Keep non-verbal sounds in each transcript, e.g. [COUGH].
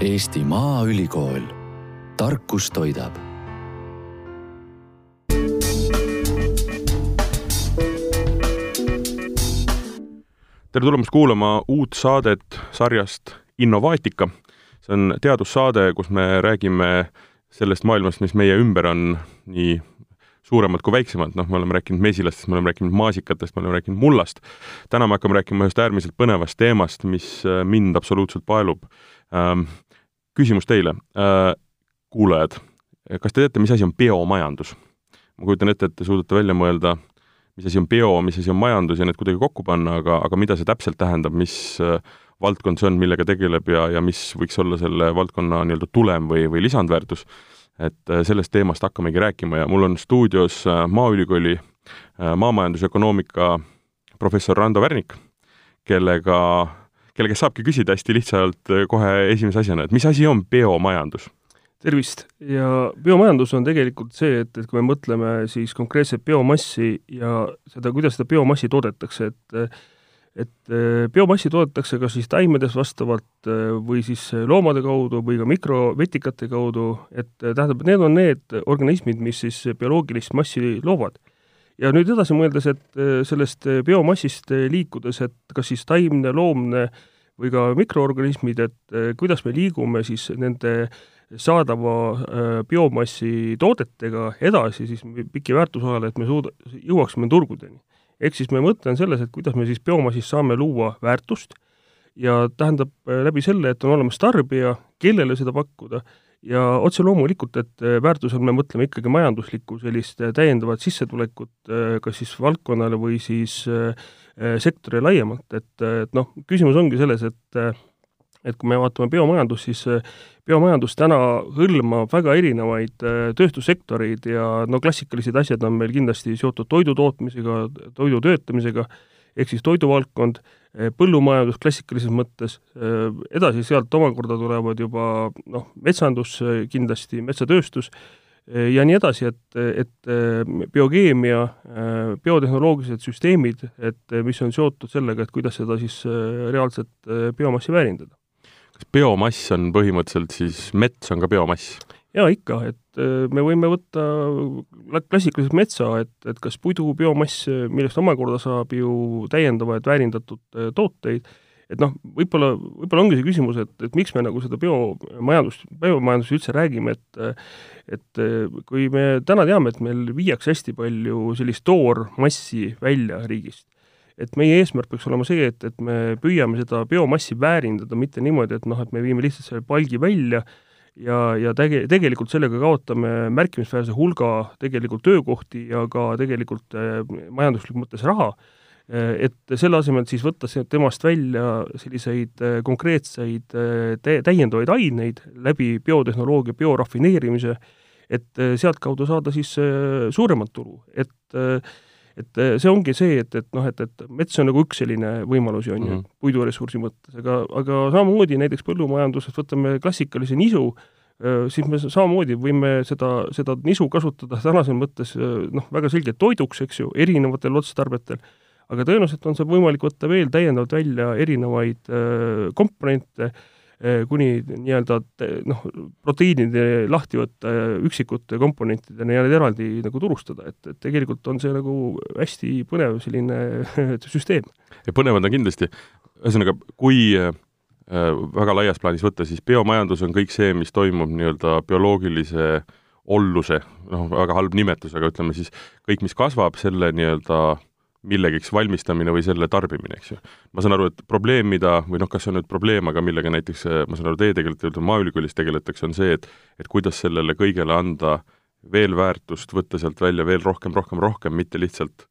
Eesti Maaülikool, tarkus toidab tere tulemast kuulama uut saadet sarjast Innovaatika. see on teadussaade, kus me räägime sellest maailmast, mis meie ümber on, nii suuremad kui väiksemad, noh, me oleme rääkinud mesilastest, me oleme rääkinud maasikatest, me oleme rääkinud mullast. täna me hakkame rääkima ühest äärmiselt põnevast teemast, mis mind absoluutselt paelub ähm,. Küsimus teile äh,, kuulajad, kas te teate, mis asi on biomajandus? ma kujutan ette, et te suudate välja mõelda, mis asi on bio, mis asi on majandus ja need kuidagi kokku panna, aga, aga mida see täpselt tähendab, mis äh, valdkond see on, millega tegeleb ja, ja mis võiks olla selle valdkonna nii-öelda tulem või, või lisandväärtus et äh, sellest teemast hakkamegi rääkima ja mul on stuudios Maaülikooli maamajandusökonoomika professor Rando Värnik, kellega, kelle käest saabki küsida hästi lihtsalt kohe esimese asjana, et mis asi on biomajandus? tervist! ja biomajandus on tegelikult see, et, et kui me mõtleme siis konkreetselt biomassi ja seda, kuidas seda biomassi toodetakse, et et äh, biomassi toodetakse kas siis taimedes vastavalt äh, või siis loomade kaudu või ka mikrovetikate kaudu, et äh, tähendab, need on need organismid, mis siis bioloogilist massi loovad. ja nüüd edasi mõeldes, et sellest biomassist liikudes, et kas siis taimne, loomne või ka mikroorganismid, et kuidas me liigume siis nende saadava biomassi toodetega edasi siis piki väärtusahela, et me suuda, jõuaksime turgudeni. Ehk siis meie mõte on selles, et kuidas me siis biomassist saame luua väärtust ja tähendab äh, läbi selle, et on olemas tarbija, kellele seda pakkuda, ja otse loomulikult, et äh, väärtusel me mõtleme ikkagi majanduslikku sellist äh, täiendavat sissetulekut kas siis valdkonnale või siis sektorile laiemalt, et, et noh, küsimus ongi selles, et et kui me vaatame biomajandust, siis biomajandus täna hõlmab väga erinevaid äh, tööstussektoreid ja no klassikalised asjad on meil kindlasti seotud toidu tootmisega, toidu töötamisega, ehk siis toiduvaldkond, äh, põllumajandus klassikalises mõttes, äh, edasi sealt omakorda tulevad juba noh, metsandus kindlasti, metsatööstus ja nii edasi, et, et biokeemia, biotehnoloogilised süsteemid, et mis on seotud sellega, et kuidas seda siis reaalselt biomassi väärindada kas biomass on põhimõtteliselt siis, mets on ka biomass? Jaa, ikka, et äh, me võime võtta klassikaliselt metsa, et, et kas puidu biomass, millest omakorda saab ju täiendavaid väärindatud äh, tooteid, et noh, võib-olla, võib-olla ongi see küsimus, et, et miks me nagu seda biomajandust, biomajandust üldse räägime, et et kui me täna teame, et meil viiakse hästi palju sellist toormassi välja riigist, et meie eesmärk peaks olema see, et, et me püüame seda biomassi väärindada, mitte niimoodi, et noh, et me viime lihtsalt selle palgi välja ja, ja tege-, tegelikult sellega kaotame märkimisväärse hulga tegelikult töökohti ja ka tegelikult äh, majanduslikus mõttes raha. Äh,, et selle asemel siis võtta temast välja selliseid äh, konkreetseid tä-, täiendavaid aineid läbi biotehnoloogia, biorafineerimise, et sealtkaudu saada siis suuremat tulu, et äh, et eh, see ongi see, et, et noh, et, et mets on nagu üks selline võimalusi, on ju mm -hmm., puiduressursi mõttes, aga, aga samamoodi näiteks põllumajanduses võtame klassikalise nisu, eh, siis me samamoodi võime seda, seda nisu kasutada tänases mõttes eh, noh, väga selgelt toiduks, eks ju, erinevatel otstarbetel, aga tõenäoliselt on seal võimalik võtta veel täiendavalt välja erinevaid komponente äh,, kuni nii-öelda noh, proteiinide lahti võtta üksikute komponentidena ja need eraldi nagu turustada, et, et tegelikult on see nagu hästi põnev selline süsteem. ja põnevad on kindlasti, ühesõnaga, kui äh, väga laias plaanis võtta, siis biomajandus on kõik see, mis toimub nii-öelda bioloogilise olluse, noh, väga halb nimetus, aga ütleme siis kõik, mis kasvab, selle nii-öelda millegiks valmistamine või selle tarbimine, eks ju. ma saan aru, et probleem, mida, või noh, kas see on nüüd probleem, aga millega näiteks ma saan aru, teie tegelikult Maaülikoolis tegeletakse, on see, et et kuidas sellele kõigele anda veel väärtust, võtta sealt välja veel rohkem, rohkem, rohkem, mitte lihtsalt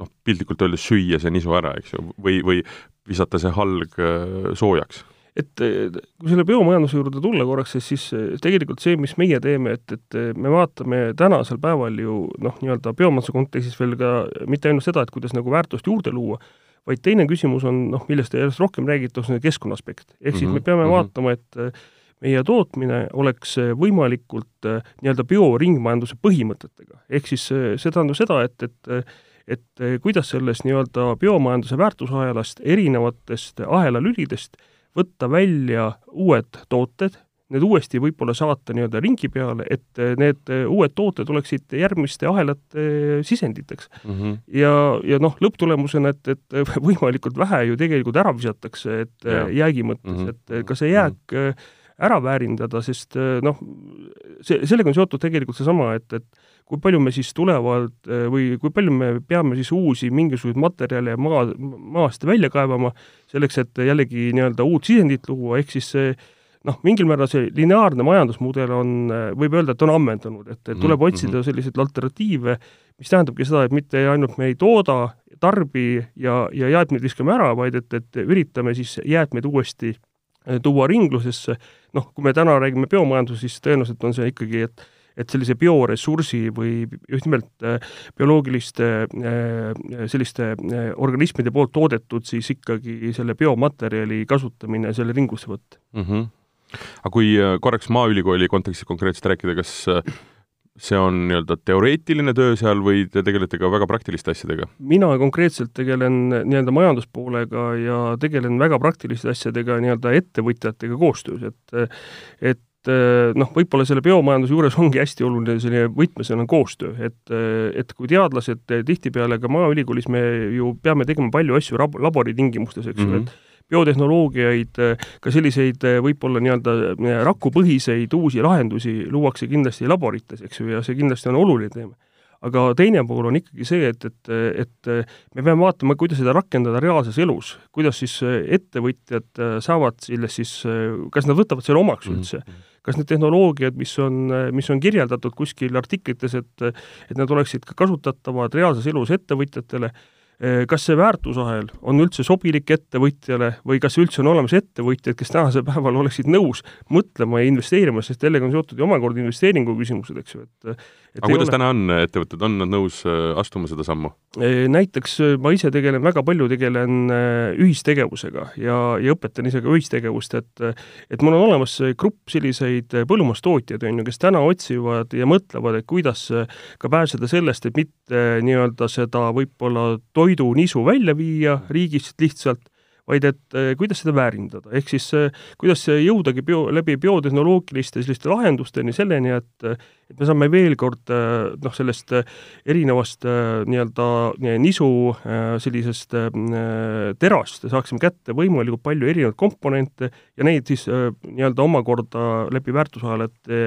noh, piltlikult öeldes süüa see nisu ära, eks ju, või, või visata see halg äh, soojaks et kui selle biomajanduse juurde tulla korraks, siis, siis eh, tegelikult see, mis meie teeme, et, et eh, me vaatame tänasel päeval ju noh, nii-öelda biomajanduse kontekstis veel ka mitte ainult seda, et kuidas nagu väärtust juurde luua, vaid teine küsimus on noh, millest järjest rohkem räägitakse, on keskkonna aspekt. ehk mm -hmm. siis me mhm, peame mm -hmm. vaatama, et eh, meie tootmine oleks võimalikult nii-öelda bioringmajanduse põhimõtetega. ehk siis see tähendab seda, et, et et kuidas sellest nii-öelda biomajanduse väärtusahelast erinevatest ahelalülidest võtta välja uued tooted, need uuesti võib-olla saata nii-öelda ringi peale, et need uued tooted oleksid järgmiste ahelate sisenditeks mm. -hmm. ja, ja noh, lõpptulemusena, et, et [LAUGHS] võimalikult vähe ju tegelikult ära visatakse, et ja. jäägi mõttes mm, -hmm. et ka see jääk mm -hmm ära väärindada, sest noh, see, sellega on seotud tegelikult seesama, et, et kui palju me siis tulevalt või kui palju me peame siis uusi mingisuguseid materjale maa, maast välja kaevama, selleks et jällegi nii-öelda uut sisendit luua, ehk siis see noh, mingil määral see lineaarne majandusmudel on, võib öelda, et on ammendunud, et, tuleb mhm, otsida mhm. selliseid alternatiive, mis tähendabki seda, et mitte ainult me ei tooda, tarbi ja, ja jäätmeid viskame ära, vaid et, et üritame siis jäätmeid uuesti eh, tuua ringlusesse, noh, kui me täna räägime biomajandusest, siis tõenäoliselt on see ikkagi, et et sellise bioressursi või just nimelt äh, bioloogiliste äh, selliste äh, organismide poolt toodetud siis ikkagi selle biomaterjali kasutamine, selle ringlusse võtta mm. -hmm aga kui korraks Maaülikooli kontekstis konkreetselt rääkida, kas see on nii-öelda teoreetiline töö seal või te tegelete ka väga praktiliste asjadega? mina konkreetselt tegelen nii-öelda majanduspoolega ja tegelen väga praktiliste asjadega nii-öelda ettevõtjatega koostöös, et et noh, võib-olla selle biomajanduse juures ongi hästi oluline selline võtmesõna koostöö, et et kui teadlased tihtipeale ka Maaülikoolis me ju peame tegema palju asju lab-, laboritingimustes, eks ju mm -hmm., et biotehnoloogiaid, ka selliseid võib-olla nii-öelda rakupõhiseid uusi lahendusi luuakse kindlasti laborites, eks ju, ja see kindlasti on oluline teema aga teine pool on ikkagi see, et, et, et me peame vaatama, kuidas seda rakendada reaalses elus, kuidas siis ettevõtjad saavad sellest siis, kas nad võtavad selle omaks mhm, üldse mm, -hmm. Kas need tehnoloogiad, mis on, mis on kirjeldatud kuskil artiklites, et et nad oleksid ka kasutatavad reaalses elus ettevõtjatele Äh, kas see väärtusahel on üldse sobilik ettevõtjale või kas üldse on olemas ettevõtjad, kes tänasel [LAUGHS] päeval oleksid nõus mõtlema ja investeerima, sest jällegi on seotud ju omakorda investeeringu küsimused, eks ju, et aga kuidas ole... täna on ettevõtted, on nad nõus äh, astuma seda sammu? Äh, näiteks ma ise tegelen, väga palju tegelen ühistegevusega ja, ja õpetan ise ka ühistegevust, et et mul on olemas grupp selliseid põllumajandustootjaid, on ju, kes täna otsivad ja mõtlevad, et kuidas ka pääseda sellest, et mitte nii-öelda seda võib-olla toidu toidunisu välja viia riigist lihtsalt, vaid et eh, kuidas seda väärindada, ehk siis eh, kuidas jõudagi bio, läbi biotehnoloogiliste selliste lahendusteni selleni, et et me saame veel kord eh, noh, sellest erinevast nii-öelda nisu sellisest terast saaksime kätte võimalikult palju erinevaid komponente ja neid siis nii-öelda omakorda läbi väärtusahelate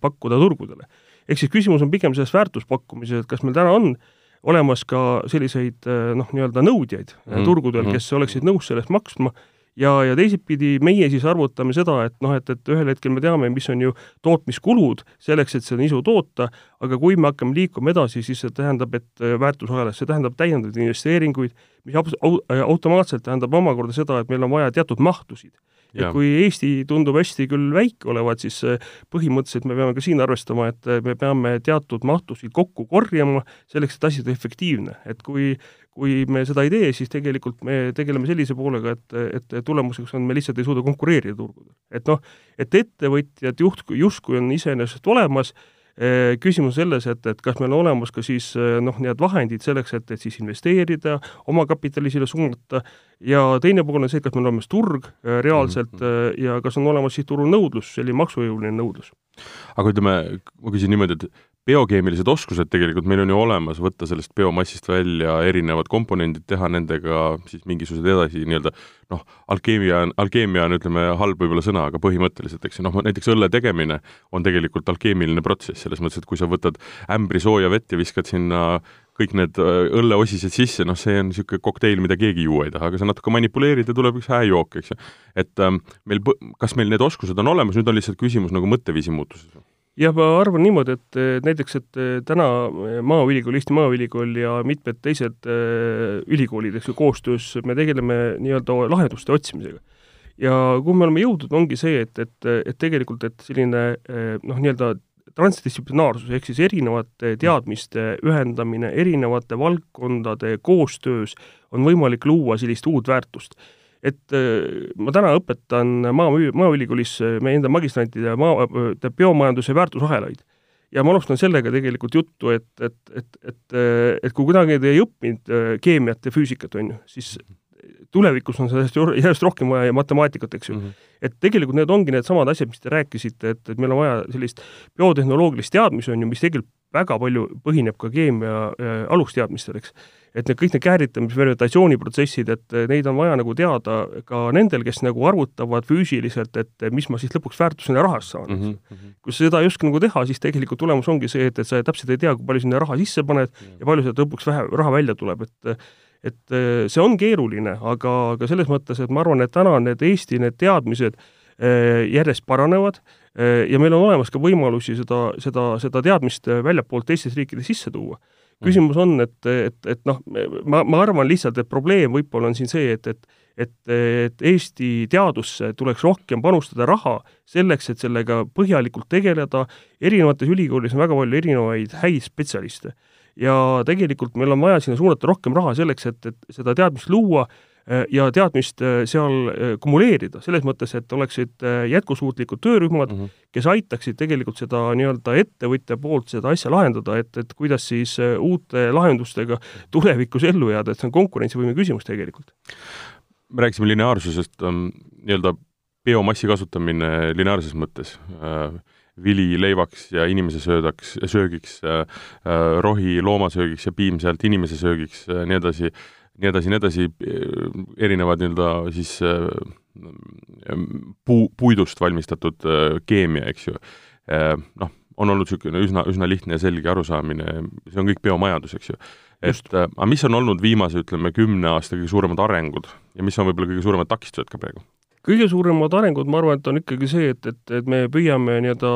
pakkuda turgudele. ehk siis küsimus on pigem selles väärtuspakkumises, et kas meil täna on äh, olemas ka selliseid eh, noh, nii-öelda nõudjaid mm. turgudel, kes oleksid nõus selle eest maksma ja, ja teisipidi meie siis arvutame seda, et noh, et, et ühel hetkel me teame, mis on ju tootmiskulud selleks, et seda nisu toota, aga kui me hakkame liikuma edasi, siis see tähendab, et eh, väärtusahelas, see tähendab täiendavaid investeeringuid, mis automaatselt tähendab omakorda seda, et meil on vaja teatud mahtusid et kui Eesti tundub hästi küll väike olevat, siis äh, põhimõtteliselt me peame ka siin arvestama, et äh, me peame teatud mahtusid kokku korjama selleks, et asi oleks efektiivne, et kui kui me seda ei tee, siis tegelikult me tegeleme sellise poolega, et, et tulemuseks on, me lihtsalt ei suuda konkureerida turgudel. et noh, et ettevõtjad juht, justkui on iseenesest olemas, küsimus selles, et, et kas meil on olemas ka siis noh, need vahendid selleks, et, et siis investeerida, omakapitali sinna suunata ja teine pool on see, kas meil on olemas turg äh, reaalselt mm -hmm. ja kas on olemas siis turul nõudlus, selline maksujõuline nõudlus. aga ütleme, ma küsin niimoodi, et biokeemilised oskused tegelikult meil on ju olemas, võtta sellest biomassist välja erinevad komponendid, teha nendega siis mingisugused edasi nii-öelda noh, alkeemia, alkeemia on ütleme halb võib-olla sõna, aga põhimõtteliselt, eks ju, noh, näiteks õlle tegemine on tegelikult alkeemiline protsess, selles mõttes, et kui sa võtad ämbri sooja vett ja viskad sinna kõik need äh, õlleosised sisse, noh, see on niisugune kokteil, mida keegi juua ei taha, aga sa natuke manipuleerid ja tuleb üks hää jook, eks ju. et ähm, meil, kas meil need oskused on olemas, nüüd on lihtsalt küsimus nagu mõtteviisi muutuses? Jah, ma arvan niimoodi, et näiteks, et täna Maaülikool, Eesti Maaülikool ja mitmed teised ülikoolid, eks ju, koostöös me tegeleme nii-öelda lahenduste otsimisega. ja kuhu me oleme jõudnud, ongi see, et, et, et tegelikult, et selline noh, nii-öelda transdistsiplinaarsus ehk siis erinevate teadmiste ühendamine erinevate valdkondade koostöös on võimalik luua sellist uut väärtust. Et äh, ma täna õpetan Maa, Maaülikoolis meie enda magistrantide maa, biomajanduse väärtusahelaid ja ma alustan sellega tegelikult juttu, et, et, et, et, et kui kunagi te ei õppinud äh, keemiat ja füüsikat, on ju, siis tulevikus on sellest järjest rohkem vaja matemaatikat, eks ju mm. -hmm. et tegelikult need ongi needsamad asjad, mis te rääkisite, et, et meil on vaja sellist biotehnoloogilist teadmisi, on ju, mis tegelikult väga palju põhineb ka keemia äh, alusteadmistel, eks et need kõik need kääritamis-, fermentatsiooniprotsessid, et neid on vaja nagu teada ka nendel, kes nagu arvutavad füüsiliselt, et mis ma siis lõpuks väärtusena rahast saan mm. -hmm. kui sa seda ei oska nagu teha, siis tegelikult tulemus ongi see, et, et sa täpselt ei tea, kui palju sinna raha sisse paned mm -hmm. ja palju sealt lõpuks vähe raha välja tuleb, et et see on keeruline, aga, aga selles mõttes, et ma arvan, et täna need Eesti need teadmised eh, järjest paranevad eh, ja meil on olemas ka võimalusi seda, seda, seda teadmist väljapoolt teistes riikides sisse tuua küsimus on, et, et, et noh, ma, ma arvan lihtsalt, et probleem võib-olla on siin see, et, et et, et Eesti teadusse tuleks rohkem panustada raha selleks, et sellega põhjalikult tegeleda, erinevates ülikoolides on väga palju erinevaid häid spetsialiste. ja tegelikult meil on vaja sinna suunata rohkem raha selleks, et, et seda teadmist luua ja teadmist äh, seal äh, kumuleerida, selles mõttes, et oleksid jätkusuutlikud töörühmad mm, -hmm. kes aitaksid tegelikult seda nii-öelda ettevõtja poolt seda asja lahendada, et, et kuidas siis uute lahendustega [LAUGHS] tulevikus ellu jääda, et see on konkurentsivõime küsimus tegelikult. me rääkisime lineaarsusest, nii-öelda biomassi kasutamine lineaarses mõttes äh, vili leivaks ja inimese söödaks, söögiks äh,, rohi loomasöögiks ja piim sealt inimese söögiks äh, nii edasi nii edasi, nii edasi, erinevad nii-öelda siis äh, puu, puidust valmistatud äh, keemia, eks ju. Äh, noh, on olnud niisugune üsna, üsna lihtne ja selge arusaamine, see on kõik biomajandus, eks ju. et aga mis on olnud viimase, ütleme, kümne aasta kõige suuremad arengud ja mis on võib-olla kõige suuremad takistused ka praegu? Kõige suuremad arengud, ma arvan, et on ikkagi see, et, et, et me püüame nii-öelda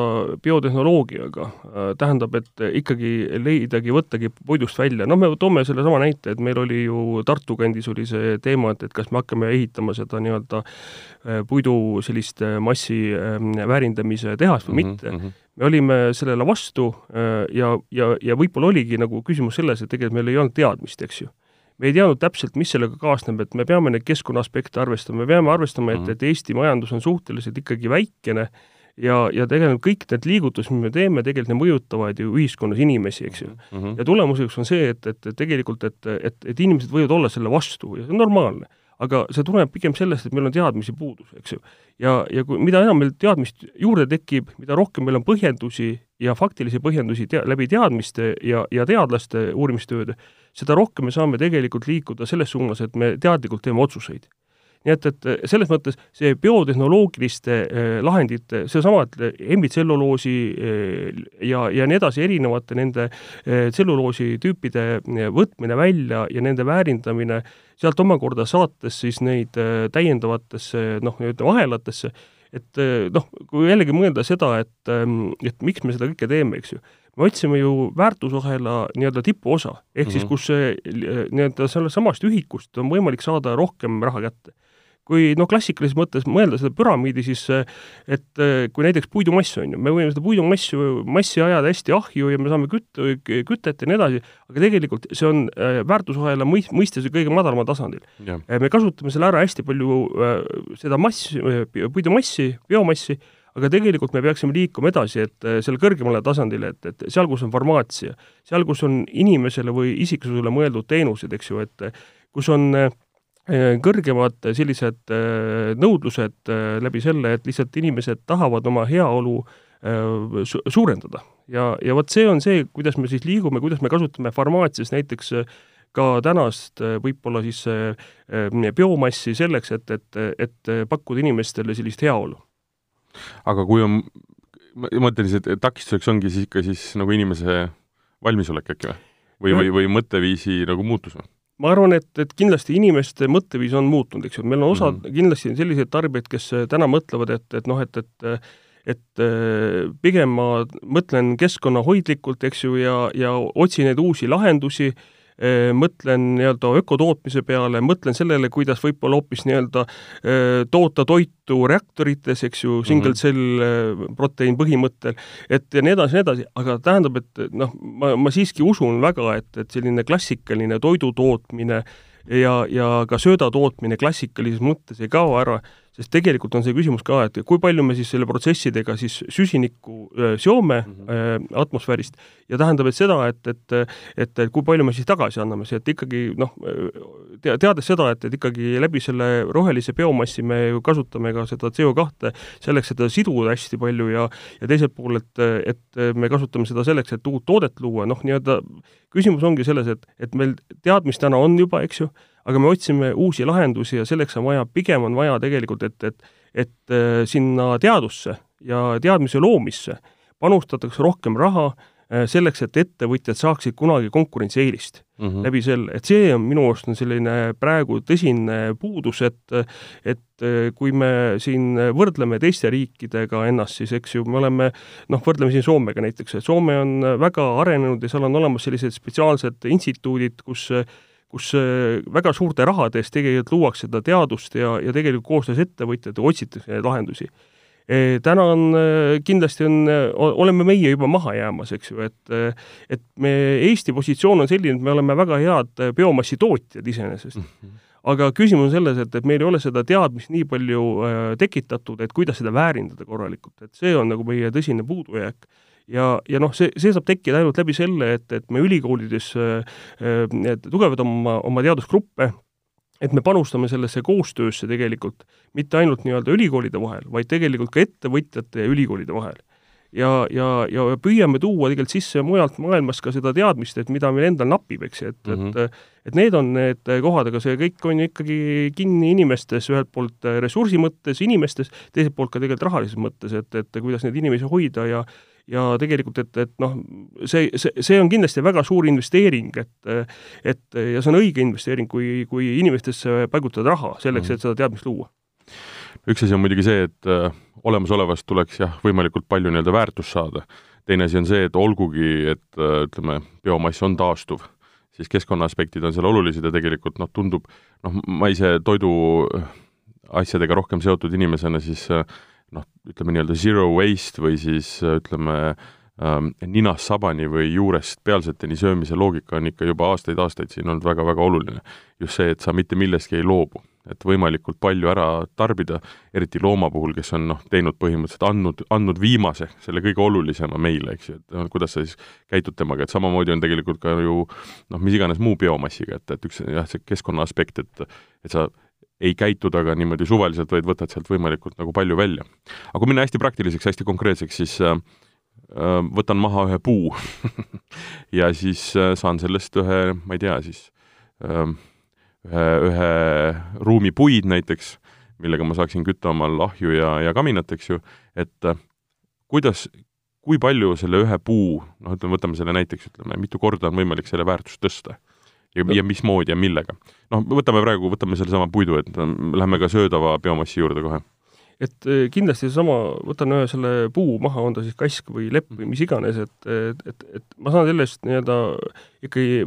biotehnoloogiaga, äh, tähendab, et ikkagi leidagi, võttagi puidust välja, noh, me toome sellesama näite, et meil oli ju Tartu kandis oli see teema, et, et kas me hakkame ehitama seda nii-öelda äh, puidu sellist äh, massi väärindamise tehast või mm -hmm, mitte. mm. -hmm me olime sellele vastu ja, ja, ja võib-olla oligi nagu küsimus selles, et tegelikult meil ei olnud teadmist, eks ju me ei teadnud täpselt, mis sellega kaasneb, et me peame neid keskkonna aspekte arvestama, me peame arvestama, et, mhm. et Eesti majandus on suhteliselt ikkagi väikene ja, ja tegelikult kõik need liigutused, mis me teeme, tegelikult need mõjutavad ju ühiskonnas inimesi, eks ju mm. -hmm. ja tulemuseks on see, et, et, et tegelikult, et, et, et inimesed võivad olla selle vastu ja see on normaalne aga see tuleneb pigem sellest, et meil on teadmisi puudus, eks ju. ja, ja kui, mida enam meil teadmist juurde tekib, mida rohkem meil on põhjendusi ja faktilisi põhjendusi tea-, läbi teadmiste ja, ja teadlaste uurimistööde, seda rohkem me saame tegelikult liikuda selles suunas, et me teadlikult teeme otsuseid. Nii et, et selles mõttes see biotehnoloogiliste eh, lahendite, seesama, et hembitselluloosi eh, ja, ja nii edasi, erinevate nende eh, tselluloosi tüüpide eh, võtmine välja ja nende väärindamine, sealt omakorda saates siis neid eh, täiendavatesse noh, nii-öelda ahelatesse, et eh, noh, kui jällegi mõelda seda, et, et miks me seda kõike teeme, eks ju me otsime ju väärtusahela nii-öelda tipuosa, ehk mm -hmm. siis mhm. kus see nii-öelda sellest samast ühikust on võimalik saada rohkem raha kätte. Kui noh, klassikalises mõttes mõelda seda püramiidi, siis et kui näiteks puidumass on ju, me võime seda puidumassi, massi ajada hästi ahju ja me saame küt-, kütet ja nii edasi, aga tegelikult see on väärtusahela mõis-, mõistes kõige madalamal tasandil. me kasutame selle ära hästi palju, seda mass, puidumassi, biomassi, aga tegelikult me peaksime liikuma edasi, et selle kõrgemale tasandile, et, et seal, kus on farmaatsia, seal, kus on inimesele või isiksusele mõeldud teenused, eks ju, et kus on äh, kõrgemad sellised äh, nõudlused läbi selle, et lihtsalt inimesed tahavad oma heaolu su suurendada. ja, ja vot see on see, kuidas me siis liigume, kuidas me kasutame farmaatsias näiteks ka tänast võib-olla siis biomassi selleks, et, et, et pakkuda inimestele sellist heaolu aga kui on, ma mõtlen siis, et takistuseks ongi siis ikka siis nagu inimese valmisolek äkki või? või, või, või mõtteviisi nagu muutus või? Ma arvan, et, et kindlasti inimeste mõtteviis on muutunud, eks ju, meil on osad mm -hmm. kindlasti selliseid tarbijaid, kes täna mõtlevad, et, et noh, et, et et pigem ma mõtlen keskkonnahoidlikult, eks ju, ja, ja otsin neid uusi lahendusi äh, mõtlen nii-öelda ökotootmise peale, mõtlen sellele, kuidas võib-olla hoopis nii-öelda toota toitu reaktorites, eks ju, single mhm. cell proteiin põhimõttel, et ja nii edasi, nii edasi, aga tähendab, et noh, ma, ma siiski usun väga, et, et selline klassikaline toidu tootmine ja, ja ka sööda tootmine klassikalises mõttes ei kao ära, sest tegelikult on see küsimus ka, et kui palju me siis selle protsessidega siis süsinikku seome mm -hmm. atmosfäärist ja tähendab, et seda, et, et et, kui palju me siis tagasi anname, see, et ikkagi noh, tea, teades seda, et, et ikkagi läbi selle rohelise biomassi me ju kasutame ka seda CO2 selleks, et seda siduda hästi palju ja ja teiselt poolt, et, et me kasutame seda selleks, et uut toodet luua, noh, nii-öelda küsimus ongi selles, et, et meil teadmist täna on juba, eks ju, aga me otsime uusi lahendusi ja selleks on vaja, pigem on vaja tegelikult, et, et et äh, sinna teadusse ja teadmise loomisse panustatakse rohkem raha äh, selleks, et ettevõtjad saaksid kunagi konkurentsieelist mm -hmm. läbi selle, et see on minu arust on selline praegu tõsine puudus, et et äh, kui me siin võrdleme teiste riikidega ennast, siis eks ju, me oleme noh, võrdleme siin Soomega näiteks, et Soome on väga arenenud ja seal on olemas sellised spetsiaalsed instituudid, kus kus äh, väga suurte rahade eest tegelikult luuakse seda teadust ja, ja tegelikult koostöös ettevõtjatega otsitakse neid lahendusi. E, täna on, äh, kindlasti on, oleme meie juba maha jäämas, eks ju, et et me, Eesti positsioon on selline, et me oleme väga head biomassi tootjad iseenesest mm. -hmm aga küsimus on selles, et, et meil ei ole seda teadmist nii palju äh, tekitatud, et kuidas seda väärindada korralikult, et see on nagu meie tõsine puudujääk ja, ja noh, see, see saab tekkida ainult läbi selle, et, et me ülikoolides äh, äh tugevdame oma, oma teadusgruppe, et me panustame sellesse koostöösse tegelikult mitte ainult nii-öelda ülikoolide vahel, vaid tegelikult ka ettevõtjate ja ülikoolide vahel. ja, ja, ja püüame tuua tegelikult sisse mujalt maailmast ka seda teadmist, et mida meil endal napib, eks ju, et mm, -hmm. et et need on need kohad, aga see kõik on ju ikkagi kinni inimestes, ühelt poolt ressursi mõttes, inimestes, teiselt poolt ka tegelikult rahalises mõttes, et, et kuidas neid inimesi hoida ja ja tegelikult, et, et noh, see, see, see on kindlasti väga suur investeering, et et ja see on õige investeering, kui, kui inimestesse paigutada raha selleks, et seda teadmist luua. üks asi on muidugi see, et äh, olemasolevast tuleks jah, võimalikult palju nii-öelda väärtust saada. teine asi on see, et olgugi, et äh, ütleme, biomass on taastuv, siis keskkonna aspektid on seal olulised ja tegelikult noh, tundub, noh, ma ise toidu asjadega rohkem seotud inimesena, siis äh, noh, ütleme nii-öelda zero waste või siis ütleme ähm, ninast sabani või juurest pealseteni söömise loogika on ikka juba aastaid-aastaid siin olnud väga-väga oluline. just see, et sa mitte millestki ei loobu, et võimalikult palju ära tarbida, eriti looma puhul, kes on noh, teinud põhimõtteliselt, andnud, andnud viimase, selle kõige olulisema meile, eks ju, et noh, kuidas sa siis käitud temaga, et samamoodi on tegelikult ka ju noh, mis iganes muu biomassiga, et, et üks jah, see keskkonna aspekt, et et sa ei käitu temaga niimoodi suvaliselt, vaid võtad sealt võimalikult nagu palju välja. aga kui minna hästi praktiliseks, hästi konkreetseks, siis äh, äh võtan maha ühe puu [LAUGHS] ja siis äh, saan sellest ühe, ma ei tea, siis äh, ühe, ühe ruumi puid näiteks, millega ma saaksin kütta omal ahju ja, ja kaminat, eks ju, et äh, kuidas, kui palju selle ühe puu, noh, ütleme, võtame selle näiteks, ütleme, mitu korda on võimalik selle väärtust tõsta ja, ja mismoodi ja millega. noh, võtame praegu, võtame sellesama puidu, et lähme ka söödava biomassi juurde kohe. et eh, kindlasti seesama, võtan ühe selle puu maha, on ta siis kask või lepp või mis iganes, et, et, et, et ma saan sellest nii-öelda ikkagi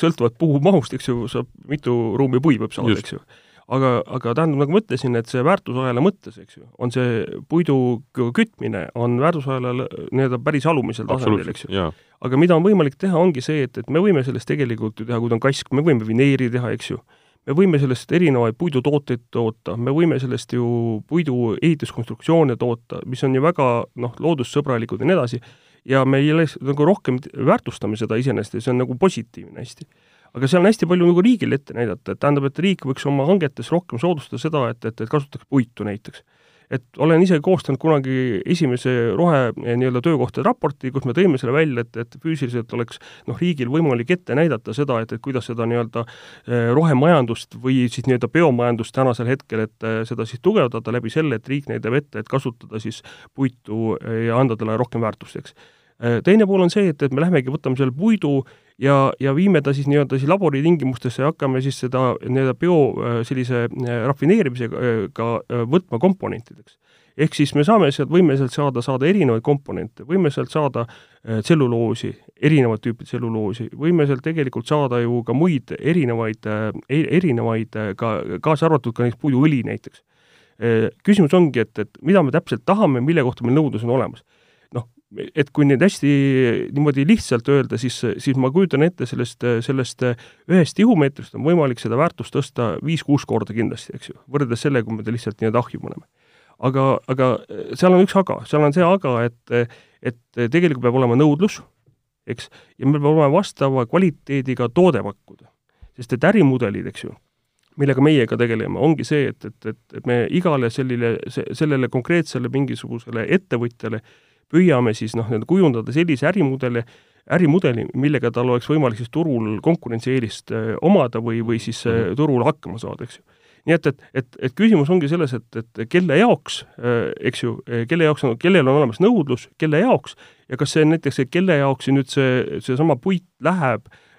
sõltuvalt puu mahust, eks ju, saab mitu ruumi puid võib saada, eks ju aga, aga tähendab, nagu ma ütlesin, et see väärtusahela mõttes, eks ju, on see puidu kütmine on väärtusahela nii-öelda päris alumisel tasandil, eks ju. aga mida on võimalik teha, ongi see, et, et me võime sellest tegelikult ju teha, kui ta on kask, me võime vineeri teha, eks ju, me võime sellest erinevaid puidutooteid toota, me võime sellest ju puidu ehituskonstruktsioone toota, mis on ju väga noh, loodussõbralikud ja nii edasi, ja me ei ole nagu rohkem väärtustame seda iseenesest ja see on nagu positiivne hästi aga seal on hästi palju nagu riigil ette näidata, et tähendab, et riik võiks oma hangetes rohkem soodustada seda, et, et, et kasutatakse puitu näiteks. et olen ise koostanud kunagi esimese rohe eh, nii-öelda töökohtade raporti, kus me tõime selle välja, et, et füüsiliselt oleks noh, riigil võimalik ette näidata seda, et, et kuidas seda nii-öelda eh, rohemajandust või siis nii-öelda biomajandust tänasel hetkel, et eh, seda siis tugevdada läbi selle, et riik näitab ette, et kasutada siis puitu ja anda talle rohkem väärtust, eks teine pool on see, et, et me lähemegi, võtame selle puidu ja, ja viime ta siis nii-öelda siis laboritingimustesse ja hakkame siis seda nii-öelda bio äh, sellise äh, rafineerimisega äh, võtma komponentideks. ehk siis me saame sealt, võime sealt saada, saada erinevaid komponente, võime sealt saada tselluloosi, erinevat tüüpi tselluloosi, võime sealt tegelikult saada ju ka muid erinevaid, e-, erinevaid ka, kaasa arvatud ka näiteks puiduõli näiteks. Küsimus ongi, et, et mida me täpselt tahame, mille kohta meil nõudlus on olemas et kui nüüd hästi niimoodi lihtsalt öelda, siis, siis ma kujutan ette sellest, sellest ühest tihumeetrist on võimalik seda väärtust tõsta viis-kuus korda kindlasti, eks ju, võrreldes sellega, kui me ta lihtsalt nii-öelda ahju paneme. aga, aga seal on üks aga, seal on see aga, et, et tegelikult peab olema nõudlus, eks, ja meil peab olema vastava kvaliteediga toode pakkuda. sest et ärimudelid, eks ju, millega meie ka tegeleme, ongi see, et, et, et, me igale sellile, sellele konkreetsele mingisugusele ettevõtjale püüame siis noh, nii-öelda kujundada sellise ärimudeli, ärimudeli, millega tal oleks võimalik siis turul konkurentsieelist äh, omada või, või siis äh, mhm. turul hakkama saada, eks ju. nii et, et, et, et küsimus ongi selles, et, et kelle jaoks, äh, eks ju, kelle jaoks on, kellel on olemas nõudlus, kelle jaoks ja kas see näiteks, kelle jaoks nüüd see, seesama puit läheb äh, Äh,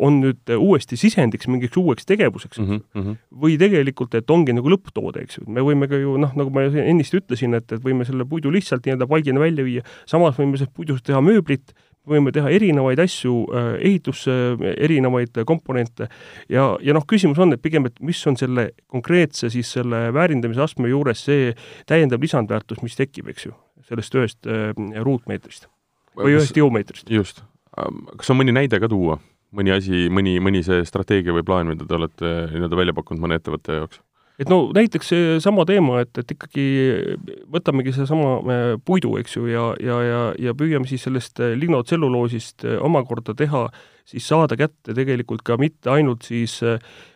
on nüüd uuesti sisendiks mingiks uueks tegevuseks mm, -hmm. või tegelikult, et ongi nagu lõpptoode, eks ju, me võime ka ju noh, nagu ma ennist ütlesin, et, et võime selle puidu lihtsalt nii-öelda palgina välja viia, samas võime sellest puidust teha mööblit, võime teha erinevaid asju äh, ehitusse, erinevaid komponente ja, ja noh, küsimus on, et pigem, et mis on selle konkreetse siis selle väärindamise astme juures see täiendav lisandväärtus, mis tekib, eks ju, sellest ühest äh, ruutmeetrist või ühest tihumeetrist. just. kas on mõni näide ka tuua? Mõni asi, mõni, mõni see strateegia või plaan, mida te olete nii-öelda välja pakkunud mõne ettevõtte jaoks? et no näiteks seesama teema, et, et ikkagi võtamegi sedasama äh, puidu, eks ju, ja, ja, ja, ja püüame siis sellest äh, lignotselluloosist äh, omakorda teha, siis saada kätte tegelikult ka mitte ainult siis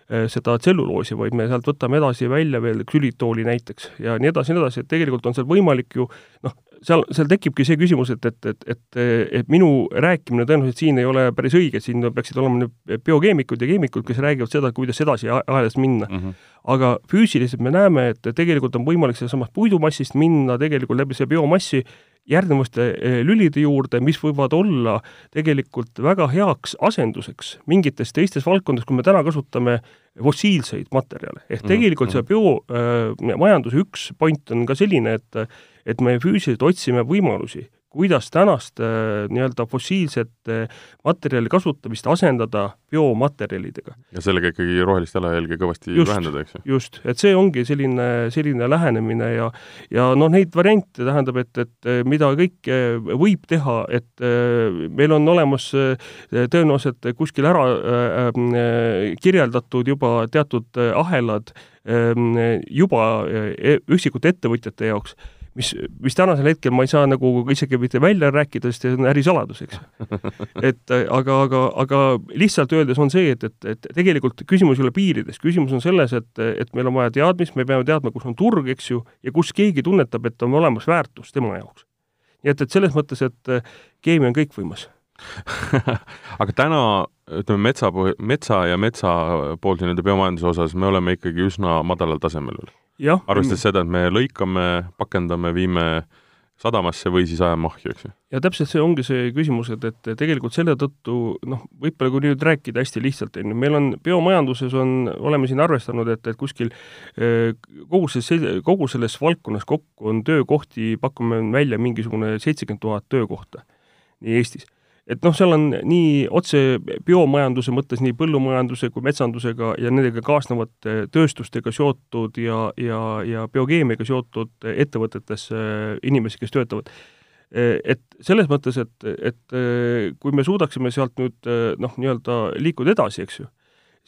seda tselluloosi, vaid me sealt võtame edasi välja veel ksülitooli näiteks ja nii edasi ja nii edasi, et tegelikult on seal võimalik ju noh, seal, seal tekibki see küsimus, et, et, et, et, et minu rääkimine tõenäoliselt siin ei ole päris õige, et siin peaksid olema nüüd biokeemikud ja keemikud, kes räägivad seda, kuidas edasi ahelas minna mm. -hmm. aga füüsiliselt me näeme, et tegelikult on võimalik sealsamast puidumassist minna tegelikult läbi selle biomassi järgnevaste eh, lülide juurde, mis võivad olla tegelikult väga heaks asenduseks mingites teistes valdkondades, kui me täna kasutame fossiilseid materjale. ehk mhm, tegelikult see biomajanduse äh, üks point on ka selline, et et me füüsiliselt otsime võimalusi, kuidas tänast äh, nii-öelda fossiilsete materjali kasutamist asendada biomaterjalidega. ja sellega ikkagi rohelist jalajälge kõvasti just, vähendada, eks ju? just, et see ongi selline, selline lähenemine ja ja noh, neid variante tähendab, et, et mida kõike võib teha, et meil on olemas tõenäoliselt kuskil ära äh, kirjeldatud juba teatud ahelad äh, juba üksikute ettevõtjate jaoks mis, mis tänasel hetkel ma ei saa nagu isegi mitte välja rääkida, sest see on ärisaladus, eks. [LAUGHS] et aga, aga, aga lihtsalt öeldes on see, et, et, et tegelikult küsimus ei ole piirides, küsimus on selles, et, et meil on vaja teadmist, me peame teadma, kus on turg, eks ju, ja kus keegi tunnetab, et on olemas väärtus tema jaoks. nii et, et selles mõttes, et keemia on kõikvõimas [LAUGHS] aga täna ütleme metsa, metsa ja metsapoolse nii-öelda biomajanduse osas me oleme ikkagi üsna madalal tasemel veel arvestades seda, et me lõikame, pakendame, viime sadamasse või siis ajame ahju, eks ju. ja täpselt see ongi see küsimus, et, et tegelikult selle tõttu noh, võib-olla kui nüüd rääkida hästi lihtsalt, on ju, meil on biomajanduses on, oleme siin arvestanud, et, et kuskil eh, kogu see, kogu selles valdkonnas kokku on töökohti, pakume välja mingisugune seitsekümmend tuhat töökohta nii Eestis et noh, seal on nii otse biomajanduse mõttes nii põllumajanduse kui metsandusega ja nendega kaasnevate tööstustega seotud ja, ja, ja biokeemiaga seotud ettevõtetes inimesi, kes töötavad. Et selles mõttes, et, et kui me suudaksime sealt nüüd noh, nii-öelda liikuda edasi, eks ju,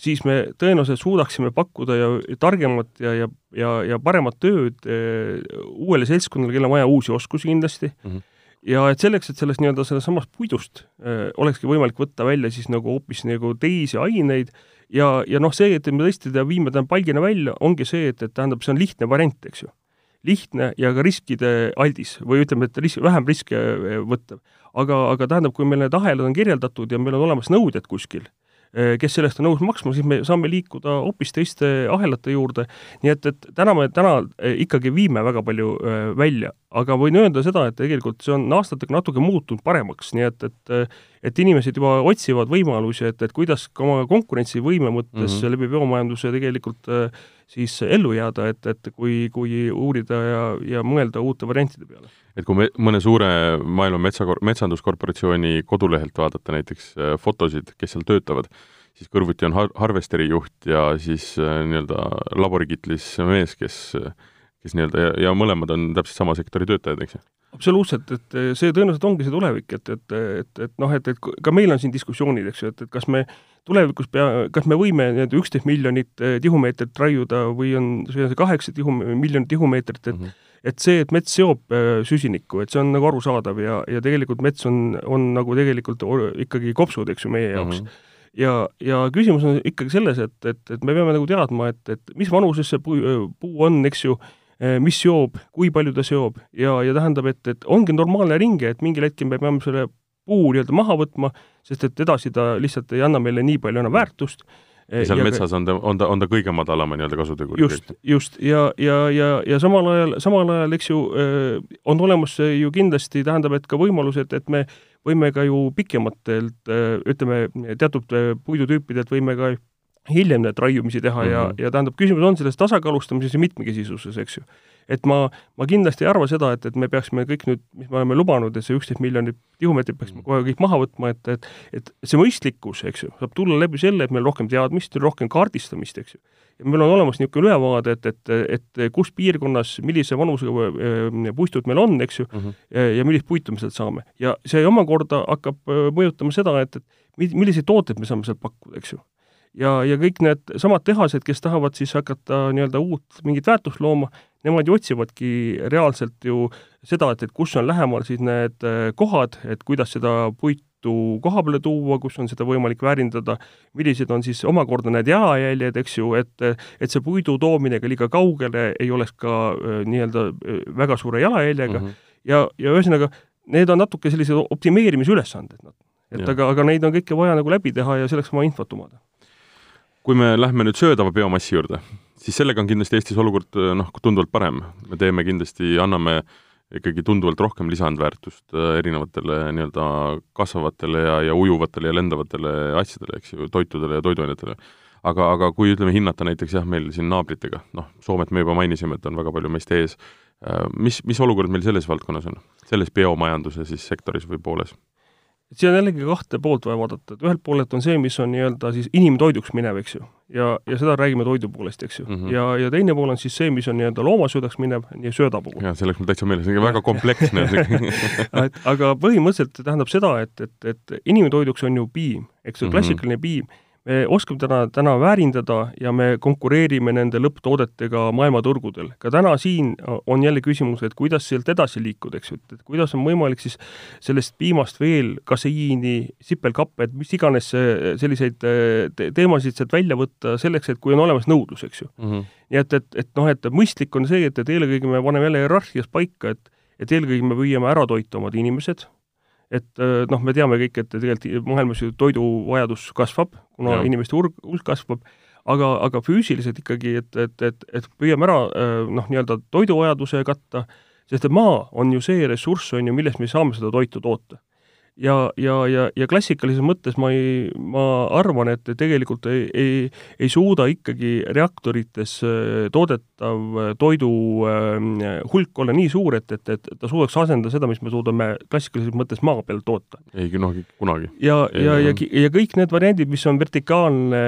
siis me tõenäoliselt suudaksime pakkuda ja targemat ja, ja, ja, ja paremat tööd uuele seltskonnale, kellel on vaja uusi oskusi kindlasti mm, -hmm ja et selleks, et sellest nii-öelda sellest samast puidust äh, olekski võimalik võtta välja siis nagu hoopis nagu teisi aineid ja, ja noh, see, et me tõesti ta viime ta palgina välja, ongi see, et, et tähendab, see on lihtne variant, eks ju. lihtne ja ka riskide aldis või ütleme, et risk, vähem riske äh, võtta. aga, aga tähendab, kui meil need ahelad on kirjeldatud ja meil on olemas nõuded kuskil Äh, kes sellest on nõus maksma, siis me saame liikuda hoopis teiste ahelate juurde, nii et, et täna me täna äh, ikkagi viime väga palju äh, välja, aga võin öelda seda, et tegelikult see on aastatega natuke muutunud paremaks, nii et, et et inimesed juba otsivad võimalusi, et, et kuidas ka oma konkurentsivõime mõttes mm -hmm. läbi biomajanduse tegelikult siis ellu jääda, et, et kui, kui uurida ja, ja mõelda uute variantide peale et kui me mõne suure maailma metsa, metsanduskorporatsiooni kodulehelt vaadata näiteks äh, fotosid, kes seal töötavad, siis kõrvuti on har-, harvesteri juht ja siis äh, nii-öelda laborikitlis mees, kes kes nii-öelda ja, ja mõlemad on täpselt sama sektori töötajad, eks ju? absoluutselt, et see tõenäoliselt ongi see tulevik, et, et, et, et noh, et, et ka meil on siin diskussioonid, eks ju, et, et kas me tulevikus pea, kas me võime nii-öelda üksteist miljonit tihumeetrit raiuda või on see kaheksa tihu, miljonit tihumeetrit, et mm -hmm. Et see, et mets seob äh, süsinikku, et see on nagu arusaadav ja, ja tegelikult mets on, on nagu tegelikult ikkagi kopsud, eks ju, meie jaoks mm. -hmm ja, ja küsimus on ikkagi selles, et, et, et me peame nagu teadma, et, et mis vanuses see puu, puu on, eks ju, eh, mis seob, kui palju ta seob ja, ja tähendab, et, et ongi normaalne ring, et mingil hetkel me peame selle puu nii-öelda maha võtma, sest et edasi ta lihtsalt ei anna meile nii palju enam väärtust. Ja seal ja metsas on ta, on ta, on ta kõige madalama nii-öelda kasutegur. just, just, ja, ja, ja, ja samal ajal, samal ajal, eks ju, on olemas ju kindlasti, tähendab, et ka võimalus, et, et me võime ka ju pikematelt, ütleme, teatud puidutüüpidelt võime ka hiljem need raiumisi teha mm -hmm. ja, mhm. ja tähendab, küsimus on selles tasakaalustamises ja mitmekesisuses, eks ju et ma, ma kindlasti ei arva seda, et, et me peaksime kõik nüüd, mis me oleme lubanud, et see üksteist miljonit tihumeetrit peaksime kohe kõik maha võtma, et, et et see mõistlikkus, eks ju, saab tulla läbi selle, et meil rohkem teadmist, rohkem kaardistamist, eks ju. ja meil on olemas niisugune ülevaade, et, et, et kus piirkonnas, millise vanusega äh, puistud meil on, eks ju mm, -hmm. ja, ja millist puitu me sealt saame. ja see omakorda hakkab äh, mõjutama seda, et, et milliseid tooteid me saame sealt pakkuda, eks ju ja, ja kõik need samad tehased, kes tahavad siis hakata nii-öelda uut mingit väärtust looma, nemad ju otsivadki reaalselt ju seda, et, et kus on lähemal siis need äh, kohad, et kuidas seda puitu koha peale tuua, kus on seda võimalik väärindada, millised on siis omakorda need jalajäljed, eks ju, et et see puidu toomine ka liiga kaugele ei oleks ka äh, nii-öelda äh, väga suure jalajäljega mm -hmm. ja, ja ühesõnaga, need on natuke sellised optimeerimisülesanded, noh. et ja. aga, aga neid on kõike vaja nagu läbi teha ja selleks on vaja infot omada. Kui me lähme nüüd söödava biomassi juurde, siis sellega on kindlasti Eestis olukord noh, tunduvalt parem. me teeme kindlasti, anname ikkagi tunduvalt rohkem lisandväärtust äh, erinevatele nii-öelda kasvavatele ja, ja ujuvatele ja lendavatele asjadele, eks ju, toitudele ja toiduainetele. aga, aga kui ütleme, hinnata näiteks jah, meil siin naabritega, noh, Soomet me juba mainisime, et on väga palju meist ees, äh, mis, mis olukord meil selles valdkonnas on? selles biomajanduse siis sektoris või pooles? Siin on jällegi kahte poolt vaja vaadata, et ühelt poolelt on see, mis on nii-öelda siis inimtoiduks minev, eks ju, ja, ja seda räägime toidu poolest, eks ju mm. -hmm. ja, ja teine pool on siis see, mis on nii-öelda loomasöödaks minev, nii sööda puhul. jaa, see läks mul täitsa meelde, see on väga kompleksne et [LAUGHS] aga põhimõtteliselt tähendab seda, et, et, et inimtoiduks on ju piim, eks ju, mhm. klassikaline mm -hmm. piim me oskame täna, täna väärindada ja me konkureerime nende lõpptoodetega maailmaturgudel. ka täna siin on jälle küsimus, et kuidas sealt edasi liikuda, eks ju, et, kuidas on võimalik siis sellest piimast veel kaseiini, sipelkappe, et mis iganes selliseid te teemasid sealt välja võtta selleks, et kui on olemas nõudlus, eks ju mm. -hmm. nii et, et, et noh, et mõistlik on see, et, et eelkõige me paneme jälle hierarhias paika, et et eelkõige me püüame ära toita omad inimesed, et äh, noh, me teame kõik, et tegelikult maailmas ju toiduvajadus kasvab, kuna ja. inimeste hulk, hulk kasvab, aga, aga füüsiliselt ikkagi, et, et, et, et püüame ära äh, noh, nii-öelda toiduvajaduse katta, sest et maa on ju see ressurss, on ju, millest me saame seda toitu toota ja, ja, ja, ja klassikalises mõttes ma ei, ma arvan, et tegelikult ei, ei, ei suuda ikkagi reaktorites äh, toodetav äh, toidu äh, hulk olla nii suur, et, et, et ta suudaks asendada seda, mis me suudame klassikalises mõttes maa peal toota. ei noh, kunagi. ja, ja, ja, ja kõik need variandid, mis on vertikaalne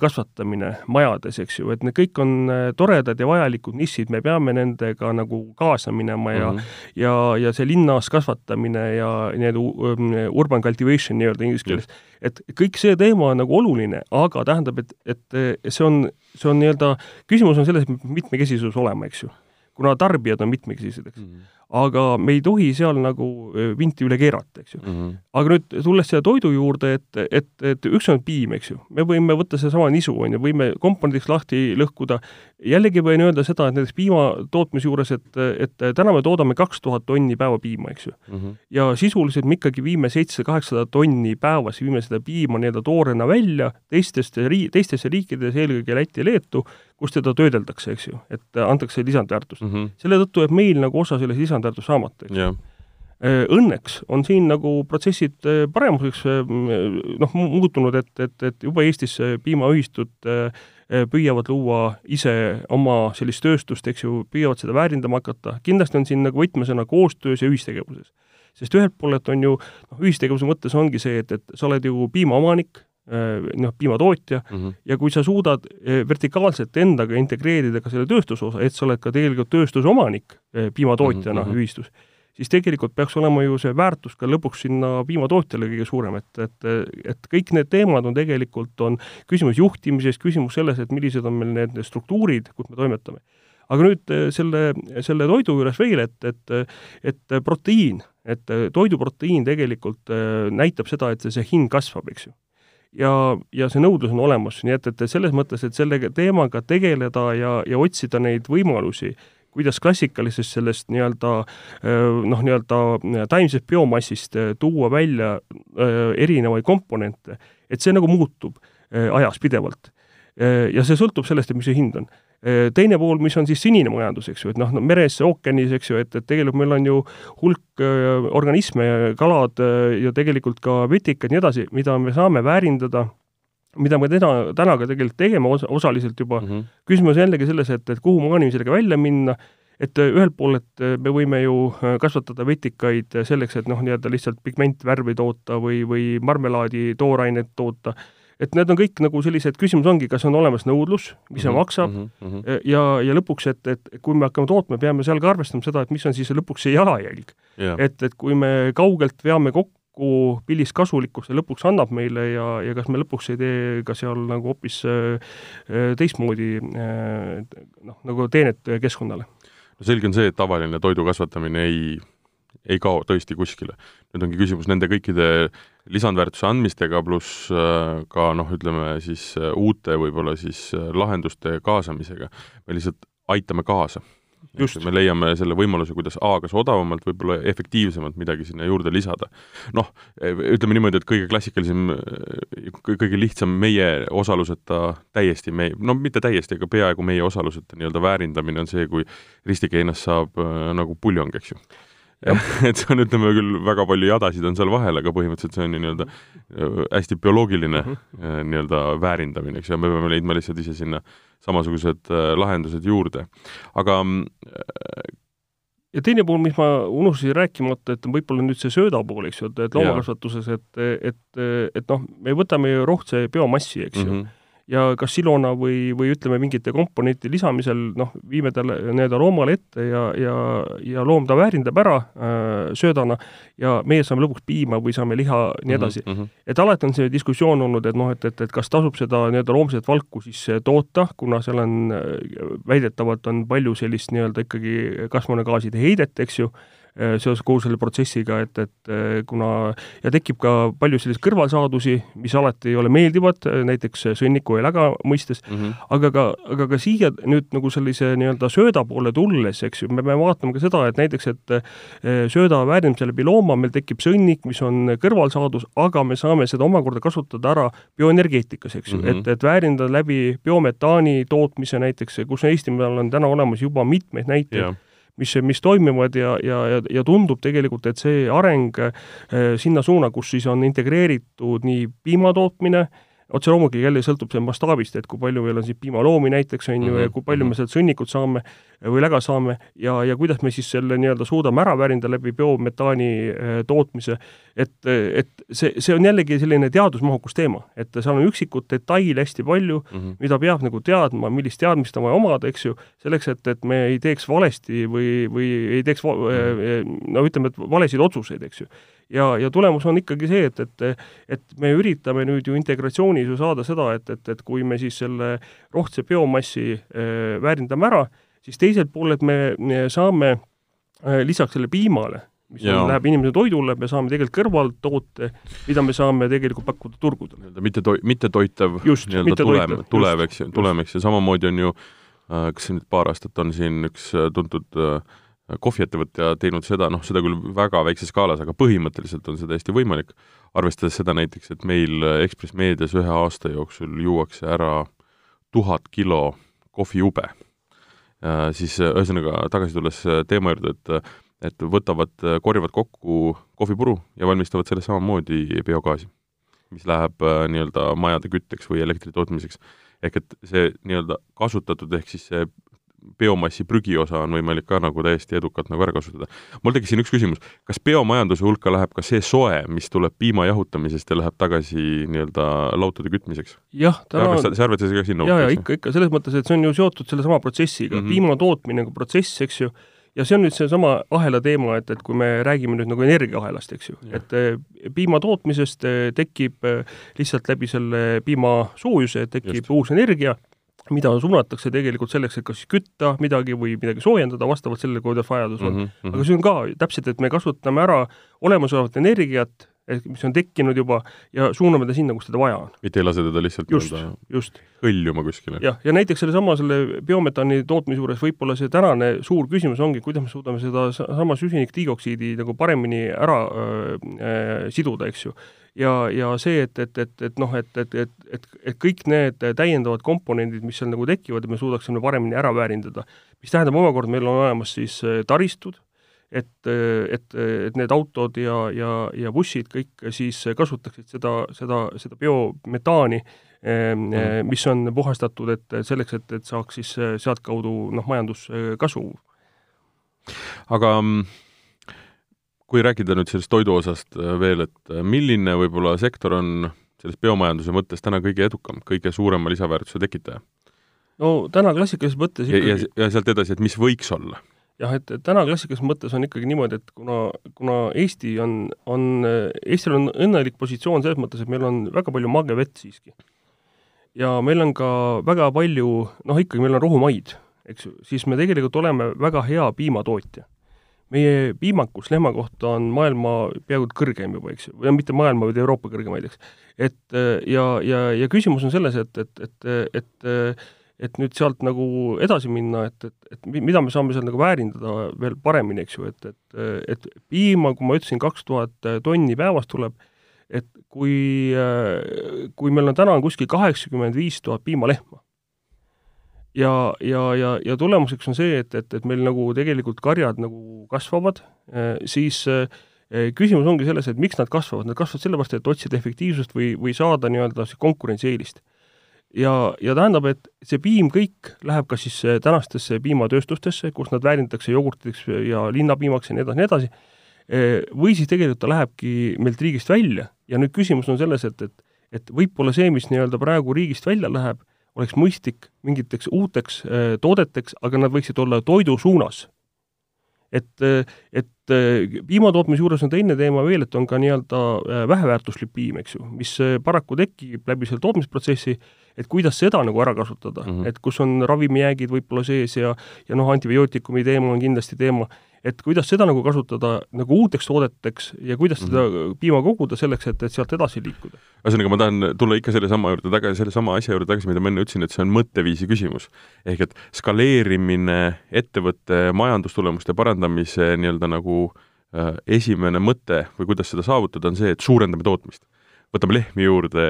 kasvatamine majades, eks ju, et need kõik on toredad ja vajalikud nišid, me peame nendega nagu kaasa minema ja mm, -hmm. ja, ja see linnas kasvatamine ja nii-öelda urban cultivation nii-öelda inglise keeles, et kõik see teema on nagu oluline, aga tähendab, et, et see on, see on nii-öelda, küsimus on selles, et mitmekesisus olema, eks ju. kuna tarbijad on mitmekesised, eks mm. -hmm aga me ei tohi seal nagu vinti üle keerata, eks ju mm. -hmm. aga nüüd tulles selle toidu juurde, et, et, et üks on piim, eks ju, me võime võtta sedasama nisu, on ju, võime komponendiks lahti lõhkuda, jällegi võin öelda seda, et näiteks piima tootmise juures, et, et täna me toodame kaks tuhat tonni päeva piima, eks ju mm. -hmm. ja sisuliselt me ikkagi viime seitsesada-kaheksasada tonni päevas, viime seda piima nii-öelda toorena välja teistest rii-, teistesse riikides, eelkõige Lätti ja Leetu, kus teda töödeldakse, eks ju, et antakse lisandväärtust mm. -hmm. selle tõttu jääb meil nagu osa sellest lisandväärtust saamata, eks. Yeah õnneks on siin nagu protsessid paremuseks noh, muutunud, et, et, et juba Eestis piimaühistud püüavad luua ise oma sellist tööstust, eks ju, püüavad seda väärindama hakata, kindlasti on siin nagu võtmesõna koostöös ja ühistegevuses. sest ühelt poolelt on ju, noh, ühistegevuse mõttes ongi see, et, et sa oled ju piimaomanik, Äh, noh, piimatootja mm, -hmm. ja kui sa suudad äh, vertikaalselt endaga integreerida ka selle tööstuse osa, et sa oled ka tegelikult tööstuse omanik äh, piimatootjana mm -hmm. ühistus, siis tegelikult peaks olema ju see väärtus ka lõpuks sinna piimatootjale kõige suurem, et, et, et kõik need teemad on tegelikult, on küsimus juhtimises, küsimus selles, et millised on meil need struktuurid, kus me toimetame. aga nüüd selle, selle toidu juures veel, et, et, et proteiin, et toiduproteiin tegelikult näitab seda, et see hind kasvab, eks ju ja, ja see nõudlus on olemas, nii et, et selles mõttes, et selle teemaga tegeleda ja, ja otsida neid võimalusi, kuidas klassikalisest sellest nii-öelda noh, nii-öelda taimsest biomassist tuua välja erinevaid komponente, et see nagu muutub ajas pidevalt. ja see sõltub sellest, et mis see hind on teine pool, mis on siis sinine majandus, eks ju, et noh no,, meres, ookeanis, eks ju, et, et tegelikult meil on ju hulk äh, organisme, kalad äh, ja tegelikult ka vetikad ja nii edasi, mida me saame väärindada, mida me täna, täna ka tegelikult tegeme os osaliselt juba mm. -hmm. küsimus jällegi selles, et, et kuhu maani sellega välja minna, et ühelt poolt, et me võime ju kasvatada vetikaid selleks, et noh, nii-öelda lihtsalt pigmentvärvi toota või, või marmelaadi toorainet toota et need on kõik nagu sellised, küsimus ongi, kas on olemas nõudlus, mis see mm -hmm, maksab mm -hmm. ja, ja lõpuks, et, et kui me hakkame tootma, peame seal ka arvestama seda, et mis on siis lõpuks see jalajälg yeah.. et, et kui me kaugelt veame kokku pillist kasulikkust ja lõpuks annab meile ja, ja kas me lõpuks ei tee ka seal nagu hoopis äh, teistmoodi äh, noh, nagu teenet keskkonnale. no selge on see, et tavaline toidu kasvatamine ei ei kao tõesti kuskile. nüüd ongi küsimus nende kõikide lisandväärtuse andmistega, pluss äh, ka noh, ütleme siis äh, uute võib-olla siis äh, lahenduste kaasamisega, me lihtsalt aitame kaasa. me leiame selle võimaluse, kuidas A, kas odavamalt, võib-olla efektiivsemalt midagi sinna juurde lisada. noh, ütleme niimoodi, et kõige klassikalisem, kõige lihtsam meie osaluseta täiesti me, no mitte täiesti, aga peaaegu meie osaluseta nii-öelda väärindamine on see, kui ristikeinast saab nagu puljong, eks ju [LAUGHS] et see on, ütleme küll, väga palju jadasid on seal vahel, aga põhimõtteliselt see on ju nii-öelda äh, hästi bioloogiline mm -hmm. nii-öelda väärindamine, eks ju, me peame leidma lihtsalt ise sinna samasugused äh, lahendused juurde. aga ja teine pool, mis ma unustasin rääkimata, et võib-olla nüüd see sööda pool, eks ju, et loomakasvatuses, et, et, et noh, me võtame ju rohtse biomassi, eks ju mm, -hmm ja kas silona või, või ütleme, mingite komponenti lisamisel noh, viime talle nii-öelda loomale ette ja, ja, ja loom ta väärindab ära äh, söödana ja meie saame lõpuks piima või saame liha ja nii mhm, edasi mm. -hmm. et alati on see diskussioon olnud, et noh, et, et, et kas tasub seda nii-öelda loomset valku siis äh, toota, kuna seal on äh, väidetavalt on palju sellist nii-öelda ikkagi kasvuhoonegaaside heidet, eks ju, seoses kogu selle protsessiga, et, et äh, kuna ja tekib ka palju selliseid kõrvalsaadusi, mis alati ei ole meeldivad, äh, näiteks sõnniku ja läga mõistes mm, -hmm. aga ka, aga ka siia nüüd nagu sellise nii-öelda sööda poole tulles, eks ju, me peame vaatama ka seda, et näiteks, et sööda väärindamise läbi looma meil tekib sõnnik, mis on kõrvalsaadus, aga me saame seda omakorda kasutada ära bioenergeetikas, eks ju mm, -hmm. et, et väärindada läbi biometaani tootmise näiteks, kus Eestimaal on täna olemas juba mitmeid näiteid yeah mis, mis toimivad ja, ja, ja, ja tundub tegelikult, et see areng äh, sinna suuna, kus siis on integreeritud nii piimatootmine, otse loomulikult jälle sõltub see mastaabist, et kui palju meil on siin piimaloomi näiteks, on ju, ja mhm, kui palju me mhm. sealt sõnnikut saame või läga saame ja, ja kuidas me siis selle nii-öelda suudame ära väärindada läbi biometaani äh, tootmise, et, et see, see on jällegi selline teadusmahukus teema, et seal on üksikud detaile hästi palju mm, -hmm. mida peab nagu teadma, millist teadmist on vaja omada, eks ju, selleks, et, et me ei teeks valesti või, või ei teeks mm -hmm. no ütleme, et valesid otsuseid, eks ju ja, ja tulemus on ikkagi see, et, et et me üritame nüüd ju integratsioonis ju saada seda, et, et, et kui me siis selle rohtse biomassi äh, väärindame ära, siis teiselt poolelt me saame äh, lisaks selle piimale, mis on, läheb inimese toidule, me saame tegelikult kõrvaltoote, mida me saame tegelikult pakkuda turgudel. nii-öelda mitte toi-, mitte toitav nii-öelda tulem, tulev, eks ju, tulem, eks ju, samamoodi on ju äh, kas nüüd paar aastat on siin üks äh, tuntud äh, kohviettevõtja teinud seda, noh, seda küll väga väikses skaalas, aga põhimõtteliselt on see täiesti võimalik, arvestades seda näiteks, et meil Ekspress Meedias ühe aasta jooksul juuakse ära tuhat kilo kohvijube. Siis ühesõnaga, tagasi tulles teema juurde, et et võtavad, korjavad kokku kohvipuru ja valmistavad sellest samamoodi biogaasi, mis läheb nii-öelda majade kütteks või elektri tootmiseks. ehk et see nii-öelda kasutatud, ehk siis see biomassi prügiosa on võimalik ka nagu täiesti edukalt nagu ära kasutada. mul tekkis siin üks küsimus, kas biomajanduse hulka läheb ka see soe, mis tuleb piima jahutamisest ja läheb tagasi nii-öelda lautade kütmiseks? jah, täna on see arvates ka sinna jaa, jaa, ikka, ikka, selles mõttes, et see on ju seotud sellesama protsessiga mm, -hmm. piima tootmine kui protsess, eks ju, ja see on nüüd seesama ahela teema, et, et kui me räägime nüüd nagu energiaahelast, eks ju, et eh, piima tootmisest eh, tekib eh, lihtsalt läbi selle piima soojuse tekib Just. uus energia, mida suunatakse tegelikult selleks, et kas kütta midagi või midagi soojendada vastavalt sellele, kuidas vajadus on mm. -hmm. aga see on ka täpselt, et me kasutame ära olemasolevat energiat mis on tekkinud juba ja suuname ta sinna, kus teda vaja on. mitte ei lase teda lihtsalt just, hõljuma kuskile. jah, ja näiteks sellesama, selle biometaani tootmise juures võib-olla see tänane suur küsimus ongi, kuidas me suudame seda sama süsinikdioksiidi nagu paremini ära äh, siduda, eks ju. ja, ja see, et, et, et, et noh, et, et, et, et, et kõik need täiendavad komponendid, mis seal nagu tekivad, et me suudaksime paremini ära väärindada. mis tähendab omakorda, meil on olemas siis äh, taristud, et, et, et need autod ja, ja, ja bussid kõik siis kasutaksid seda, seda, seda biometaani, mhm. mis on puhastatud, et selleks, et, et saaks siis sealtkaudu noh, majanduskasu. aga mm, kui rääkida nüüd sellest toidu osast äh, veel, et äh, milline võib-olla sektor on selles biomajanduse mõttes täna kõige edukam, kõige suurema lisaväärtuse tekitaja? no täna klassikalises mõttes ikkagi ja, ja, ja sealt edasi, et mis võiks olla? Jah, et täna klassikalises mõttes on ikkagi niimoodi, et kuna, kuna Eesti on, on, Eestil on õnnelik positsioon selles mõttes, et meil on väga palju magevett siiski. ja meil on ka väga palju, noh ikkagi meil on rohumaid, eks ju, siis me tegelikult oleme väga hea piimatootja. meie piimakus lehma kohta on maailma peaaegu kõrgeim juba, eks ju, või mitte maailma, vaid Euroopa kõrgemaid, eks. et ja, ja, ja küsimus on selles, et, et, et, et, et et nüüd sealt nagu edasi minna, et, et, et mida me saame seal nagu väärindada veel paremini, eks ju, et, et, et piima, kui ma ütlesin, kaks tuhat tonni päevas tuleb, et kui, kui meil on täna on kuskil kaheksakümmend viis tuhat piimalehma, ja, ja, ja, ja tulemuseks on see, et, et, et meil nagu tegelikult karjad nagu kasvavad, siis küsimus ongi selles, et miks nad kasvavad, nad kasvavad sellepärast, et otsida efektiivsust või, või saada nii-öelda konkurentsieelist ja, ja tähendab, et see piim kõik läheb kas siis eh, tänastesse piimatööstustesse, kus nad väärindatakse jogurtideks ja linnapiimaks ja nii edasi, nii edasi, eh, või siis tegelikult ta lähebki meilt riigist välja ja nüüd küsimus on selles, et, et et võib-olla see, mis nii-öelda praegu riigist välja läheb, oleks mõistlik mingiteks uuteks äh, toodeteks, aga nad võiksid olla toidu suunas. et, et piimatootmise juures on teine teema veel, et on ka nii-öelda väheväärtuslik piim, eks ju, mis paraku tekib läbi selle tootmisprotsessi et kuidas seda nagu ära kasutada mm, -hmm. et kus on ravimijäägid võib-olla sees ja ja noh, antibiootikumi teema on kindlasti teema, et kuidas seda nagu kasutada nagu uuteks toodeteks ja kuidas mm -hmm. seda piima koguda selleks, et, et sealt edasi liikuda. ühesõnaga, ma tahan tulla ikka sellesama juurde tagasi, sellesama asja juurde tagasi, mida ma enne ütlesin, et see on mõtteviisi küsimus. ehk et skaleerimine, ettevõtte majandustulemuste parandamise nii-öelda nagu äh, esimene mõte või kuidas seda saavutada, on see, et suurendame tootmist võtame lehmi juurde,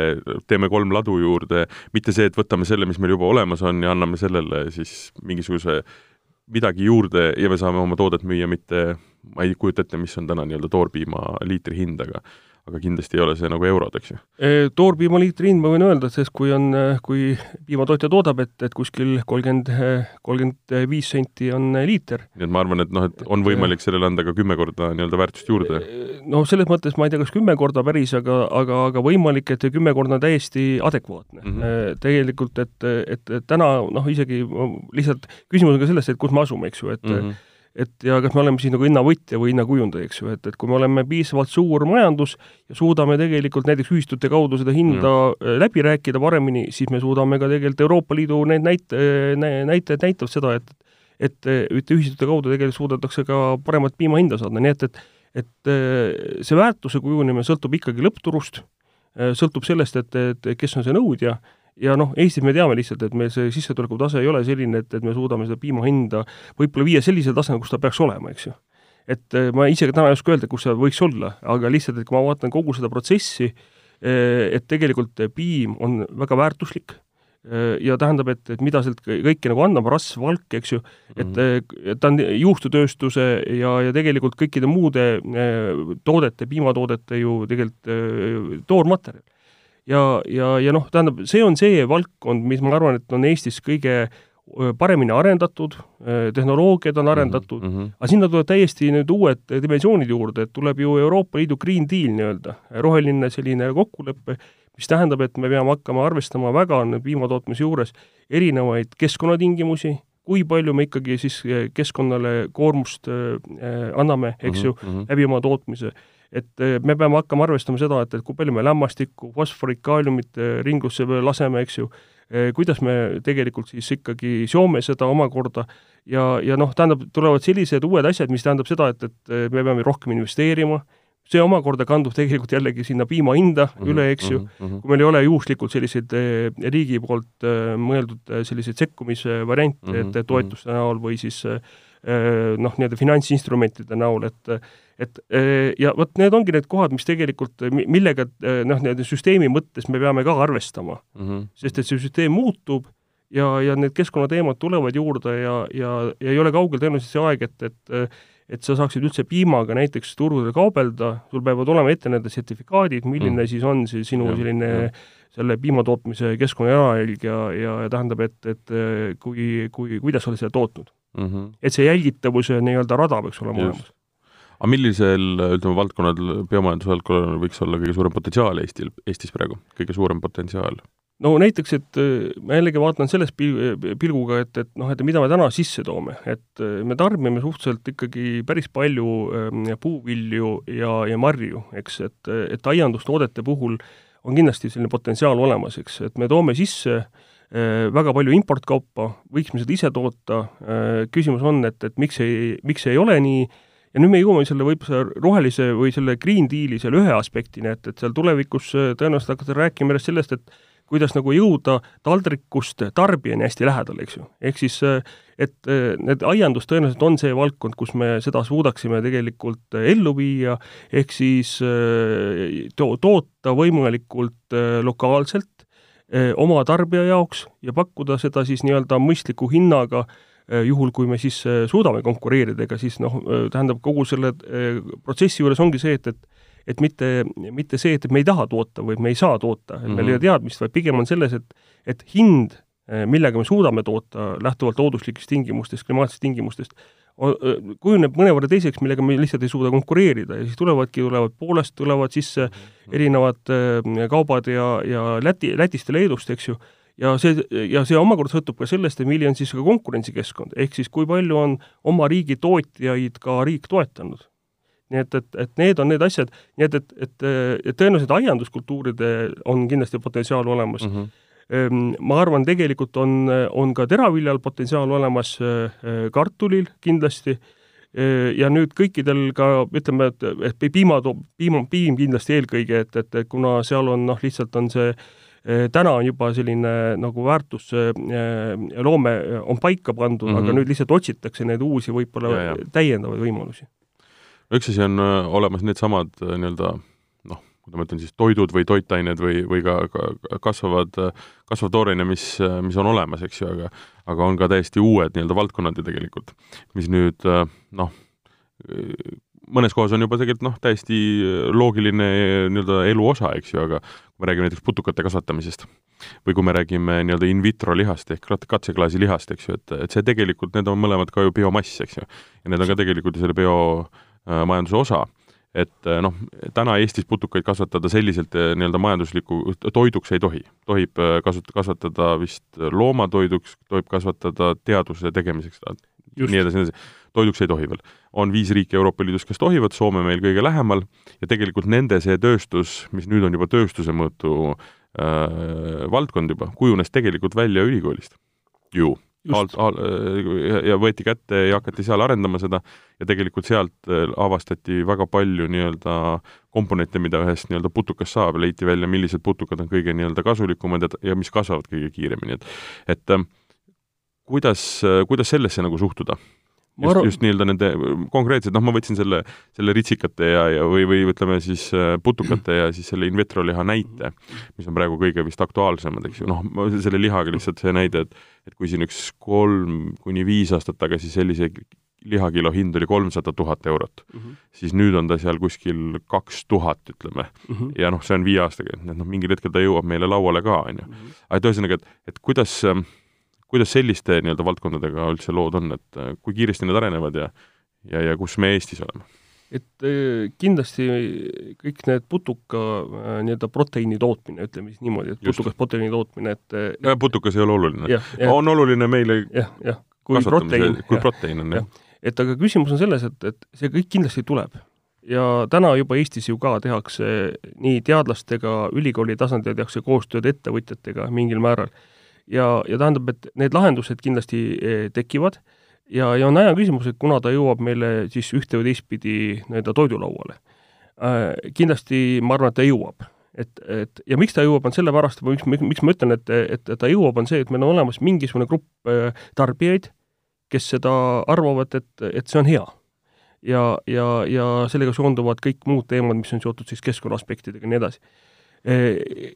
teeme kolm ladu juurde, mitte see, et võtame selle, mis meil juba olemas on ja anname sellele siis mingisuguse midagi juurde ja me saame oma toodet müüa, mitte ma ei kujuta ette, mis on täna nii-öelda toorpiima liitri hind, aga aga kindlasti ei ole see nagu eurod, eks ju? Toorpiima liitri hind ma võin öelda, et sest kui on, kui piimatootja toodab, et, et kuskil kolmkümmend, kolmkümmend viis senti on liiter. nii et ma arvan, et noh, et on võimalik sellele anda ka kümme korda nii-öelda väärtust juurde? no selles mõttes ma ei tea, kas kümme korda päris, aga, aga, aga võimalik, et kümme korda on täiesti adekvaatne mm. -hmm. tegelikult, et, et, et täna noh, isegi lihtsalt küsimus on ka selles, et kus me asume, eks ju, et mm -hmm et ja kas me oleme siis nagu hinnavõtja või hinnakujundaja, eks ju, et, et kui me oleme piisavalt suur majandus ja suudame tegelikult näiteks ühistute kaudu seda hinda mm. läbi rääkida paremini, siis me suudame ka tegelikult Euroopa Liidu need näit-, näitajad näitavad seda, et et, et ühistute kaudu tegelikult suudetakse ka paremat piimahinda saada, nii et, et et äh, see väärtuse kujunemine sõltub ikkagi lõppturust, sõltub sellest, et, et kes on see nõudja ja noh, Eestis me teame lihtsalt, et meil see sissetuleku tase ei ole selline, et, et me suudame seda piima hinda võib-olla viia sellisele tasemele, kus ta peaks olema, eks ju. et eh, ma ise ka täna ei oska öelda, kus see võiks olla, aga lihtsalt, et kui ma vaatan kogu seda protsessi, eh, et tegelikult piim on väga väärtuslik eh, ja tähendab, et, et mida sealt kõike nagu annab, rasv, valk, eks ju, et mm -hmm. ta on juustutööstuse ja, ja tegelikult kõikide muude toodete, piimatoodete ju tegelikult toormaterjal ja, ja, ja noh, tähendab, see on see valdkond, mis ma arvan, et on Eestis kõige paremini arendatud, tehnoloogiad on arendatud mm, -hmm. aga sinna tulevad täiesti nüüd uued dimensioonid juurde, et tuleb ju Euroopa Liidu Green Deal nii-öelda, roheline selline kokkulepe, mis tähendab, et me peame hakkama arvestama väga piimatootmise juures erinevaid keskkonnatingimusi, kui palju me ikkagi siis keskkonnale koormust anname, eks ju mm, -hmm. läbi oma tootmise et me peame hakkama arvestama seda, et, et kui palju me lämmastikku, fosforit, kaaliumit ringlusse laseme, eks ju, kuidas me tegelikult siis ikkagi seome seda omakorda ja, ja noh, tähendab, tulevad sellised uued asjad, mis tähendab seda, et, et me peame rohkem investeerima, see omakorda kandub tegelikult jällegi sinna piima hinda mm -hmm, üle, eks ju mm, -hmm. kui meil ei ole juhuslikult selliseid riigi poolt mõeldud selliseid sekkumisvariante mm, -hmm, et toetuste mm -hmm. näol või siis noh, nii-öelda finantsinstrumentide näol, et et ja vot need ongi need kohad, mis tegelikult, millega noh, nii-öelda süsteemi mõttes me peame ka arvestama mm. -hmm. sest et see süsteem muutub ja, ja need keskkonnateemad tulevad juurde ja, ja, ja ei ole kaugel tõenäoliselt see aeg, et, et et sa saaksid üldse piimaga näiteks turgudel kaubelda, sul peavad olema ette need sertifikaadid, milline mm. siis on siis sinu ja, selline ja. selle piimatootmise keskkonnajalajälg ja, ja, ja tähendab, et, et kui, kui, kuidas sa oled seda tootnud mm. -hmm. et see jälgitavuse nii-öelda rada peaks olema olemas aga millisel, ütleme, valdkonnal, biomajanduse valdkonnal võiks olla kõige suurem potentsiaal Eestil, Eestis praegu, kõige suurem potentsiaal? no näiteks, et äh, ma jällegi vaatan selles pil-, pilguga, et, et noh, et mida me täna sisse toome, et äh, me tarbime suhteliselt ikkagi päris palju ähm, puuvilju ja, ja marju, eks, et, et aiandustoodete puhul on kindlasti selline potentsiaal olemas, eks, et me toome sisse äh, väga palju importkaupa, võiksime seda ise toota, küsimus on, et, et miks ei, miks ei ole nii, ja nüüd me jõuame selle võib-olla rohelise või selle Green Deali selle ühe aspektini, et, et seal tulevikus tõenäoliselt hakata rääkima järjest sellest, et kuidas nagu jõuda taldrikust tarbijani hästi lähedale, eks ju. ehk siis, et need aiandus tõenäoliselt on see valdkond, kus me seda suudaksime tegelikult ellu viia, ehk siis to-, toota võimalikult lokaalselt oma tarbija jaoks ja pakkuda seda siis nii-öelda mõistliku hinnaga, juhul, kui me siis suudame konkureerida, ega siis noh, tähendab, kogu selle protsessi juures ongi see, et, et et mitte, mitte see, et me ei taha toota või me ei saa toota, et meil mm -hmm. ei ole mhm. teadmist, vaid pigem on selles, et, et hind, millega me suudame toota lähtuvalt looduslikest tingimustest, klimaatsetest tingimustest, kujuneb mõnevõrra teiseks, millega me lihtsalt ei suuda konkureerida ja siis tulevadki, tulevad Poolast, tulevad sisse mhm. erinevad kaubad ja, ja Läti, Lätist ja Leedust, eks ju, ja see, ja see omakorda sõltub ka sellest, et milline on siis ka konkurentsikeskkond, ehk siis kui palju on oma riigi tootjaid ka riik toetanud nii et, et, et need on need asjad, nii et, et, et, et tõenäoliselt aianduskultuuride on kindlasti potentsiaal olemas mm. -hmm. ma arvan, tegelikult on, on ka teraviljal potentsiaal olemas, äh, kartulil kindlasti, äh, ja nüüd kõikidel ka ütleme, et, et piima, piima, piim kindlasti eelkõige, et, et kuna seal on noh, lihtsalt on see äh, täna on juba selline nagu väärtusloome on paika pandud mm, -hmm. aga nüüd lihtsalt otsitakse neid uusi võib-olla täiendavaid võimalusi üks asi on äh, olemas needsamad äh, nii-öelda noh, kuidas ma ütlen siis, toidud või toitained või, või ka, ka kasvavad, kasvav tooraine, mis, mis on olemas, eks ju, aga aga on ka täiesti uued nii-öelda valdkonnad ju tegelikult, mis nüüd äh, noh, mõnes kohas on juba tegelikult noh, täiesti loogiline nii-öelda elu osa, eks ju, aga kui me räägime näiteks putukate kasvatamisest või kui me räägime nii-öelda in vitro lihast ehk katseklaasi lihast, eks ju, et, et see tegelikult, need on mõlemad ka ju biomass, eks ju. ja need on ka tegelikult ju selle bio Äh, osa et äh, noh, täna Eestis putukaid kasvatada selliselt äh, nii-öelda majandusliku toiduks ei tohi. tohib kasut-, kasvatada vist loomatoiduks, tohib kasvatada teaduse tegemiseks, nii edasi, nii edasi. toiduks ei tohi veel. on viis riiki Euroopa Liidus, kes tohivad, Soome meil kõige lähemal, ja tegelikult nende see tööstus, mis nüüd on juba tööstuse mõõtu äh, valdkond juba, kujunes tegelikult välja ülikoolist. Ju. Alt, al, ja võeti kätte ja hakati seal arendama seda. Ja tegelikult sealt äh, avastati väga palju nii-öelda komponente, mida ühest nii-öelda putukast saab, leiti välja, millised putukad on kõige nii-öelda kasulikumad ja, ja mis kasvavad kõige kiiremini, et et ähm, kuidas, kuidas sellesse nagu suhtuda? just arv..., just nii-öelda nende konkreetselt, noh, ma võtsin selle, selle ritsikate ja, ja või, või ütleme siis äh, putukate ja siis selle in vitro liha näite, mis on praegu kõige vist aktuaalsemad, eks ju, noh, selle lihaga lihtsalt see näide, et et kui siin üks kolm kuni viis aastat tagasi sellise lihakilo hind oli kolmsada tuhat eurot mm, -hmm. siis nüüd on ta seal kuskil kaks tuhat, ütleme mm. -hmm. ja noh, see on viie aastaga, et noh, mingil hetkel ta jõuab meile lauale ka, on ju. Mhm. aga et ühesõnaga, et, et kuidas äh, kuidas selliste nii-öelda valdkondadega üldse lood on, et äh, kui kiiresti need arenevad ja ja, ja kus me Eestis oleme? et äh, kindlasti kõik need putuka äh, nii-öelda proteiini tootmine, ütleme siis niimoodi, et putukas proteiini tootmine, et ja putukas ei ole oluline. on oluline meile jah, jah kui protein. kui protein on, jah ja.. et aga küsimus on selles, et, et see kõik kindlasti tuleb. ja täna juba Eestis ju ka tehakse nii teadlastega, ülikooli tasandil tehakse koostööd ettevõtjatega mingil määral. Ja, ja tähendab, et need lahendused kindlasti eh, tekivad ja, ja on aja küsimus, et kuna ta jõuab meile siis ühte või teistpidi nii-öelda toidulauale äh,. Kindlasti ma arvan, et ta jõuab et, et ja miks ta jõuab, on sellepärast, miks, miks ma ütlen, et, et ta jõuab, on see, et meil on olemas mingisugune grupp äh, tarbijaid, kes seda arvavad, et, et see on hea. ja, ja, ja sellega seonduvad kõik muud teemad, mis on seotud siis keskkonna aspektidega ja nii edasi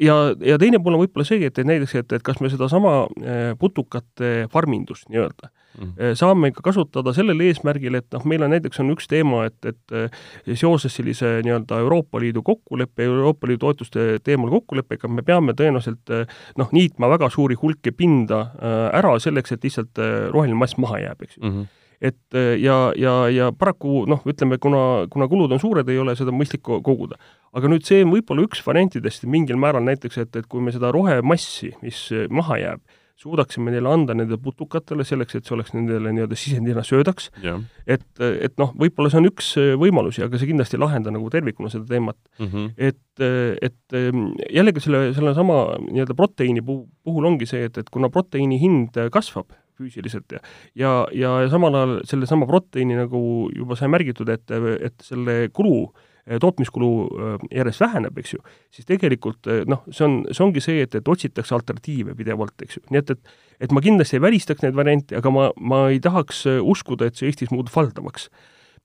ja, ja teine pool on võib-olla see, et, et näiteks, et, et kas me sedasama äh, putukate farmindust nii-öelda mm. saame ikka kasutada sellel eesmärgil, et noh, meil on näiteks on üks teema, et, et äh, seoses sellise nii-öelda Euroopa Liidu kokkuleppe, Euroopa Liidu toetuste teemal kokkuleppega me peame tõenäoliselt noh, niitma väga suuri hulki pinda ära selleks, et lihtsalt roheline mass maha jääb, eks ju mm. -hmm et äh, ja, ja, ja paraku noh, ütleme, kuna, kuna kulud on suured, ei ole seda mõistlik koguda. aga nüüd see on võib-olla üks variantidest mingil määral näiteks, et, et kui me seda rohemassi, mis maha jääb, suudaksime neile anda nendele putukatele selleks, et see oleks nendele nii-öelda sisendina söödaks, et, et noh, võib-olla see on üks võimalusi, aga see kindlasti ei lahenda nagu tervikuna seda teemat mm. -hmm. et, et jällegi selle, sellesama nii-öelda proteiini puhul ongi see, et, et kuna proteiini hind kasvab, füüsiliselt ja ja, ja, samal ajal sellesama proteiini nagu juba sai märgitud, et, et selle kulu, tootmiskulu äh, järjest väheneb, eks ju, siis tegelikult äh, noh, see on, see ongi see, et, et otsitakse alternatiive pidevalt, eks ju, nii et, et et ma kindlasti ei välistaks neid variante, aga ma, ma ei tahaks äh, uskuda, et see Eestis muutub valdavaks.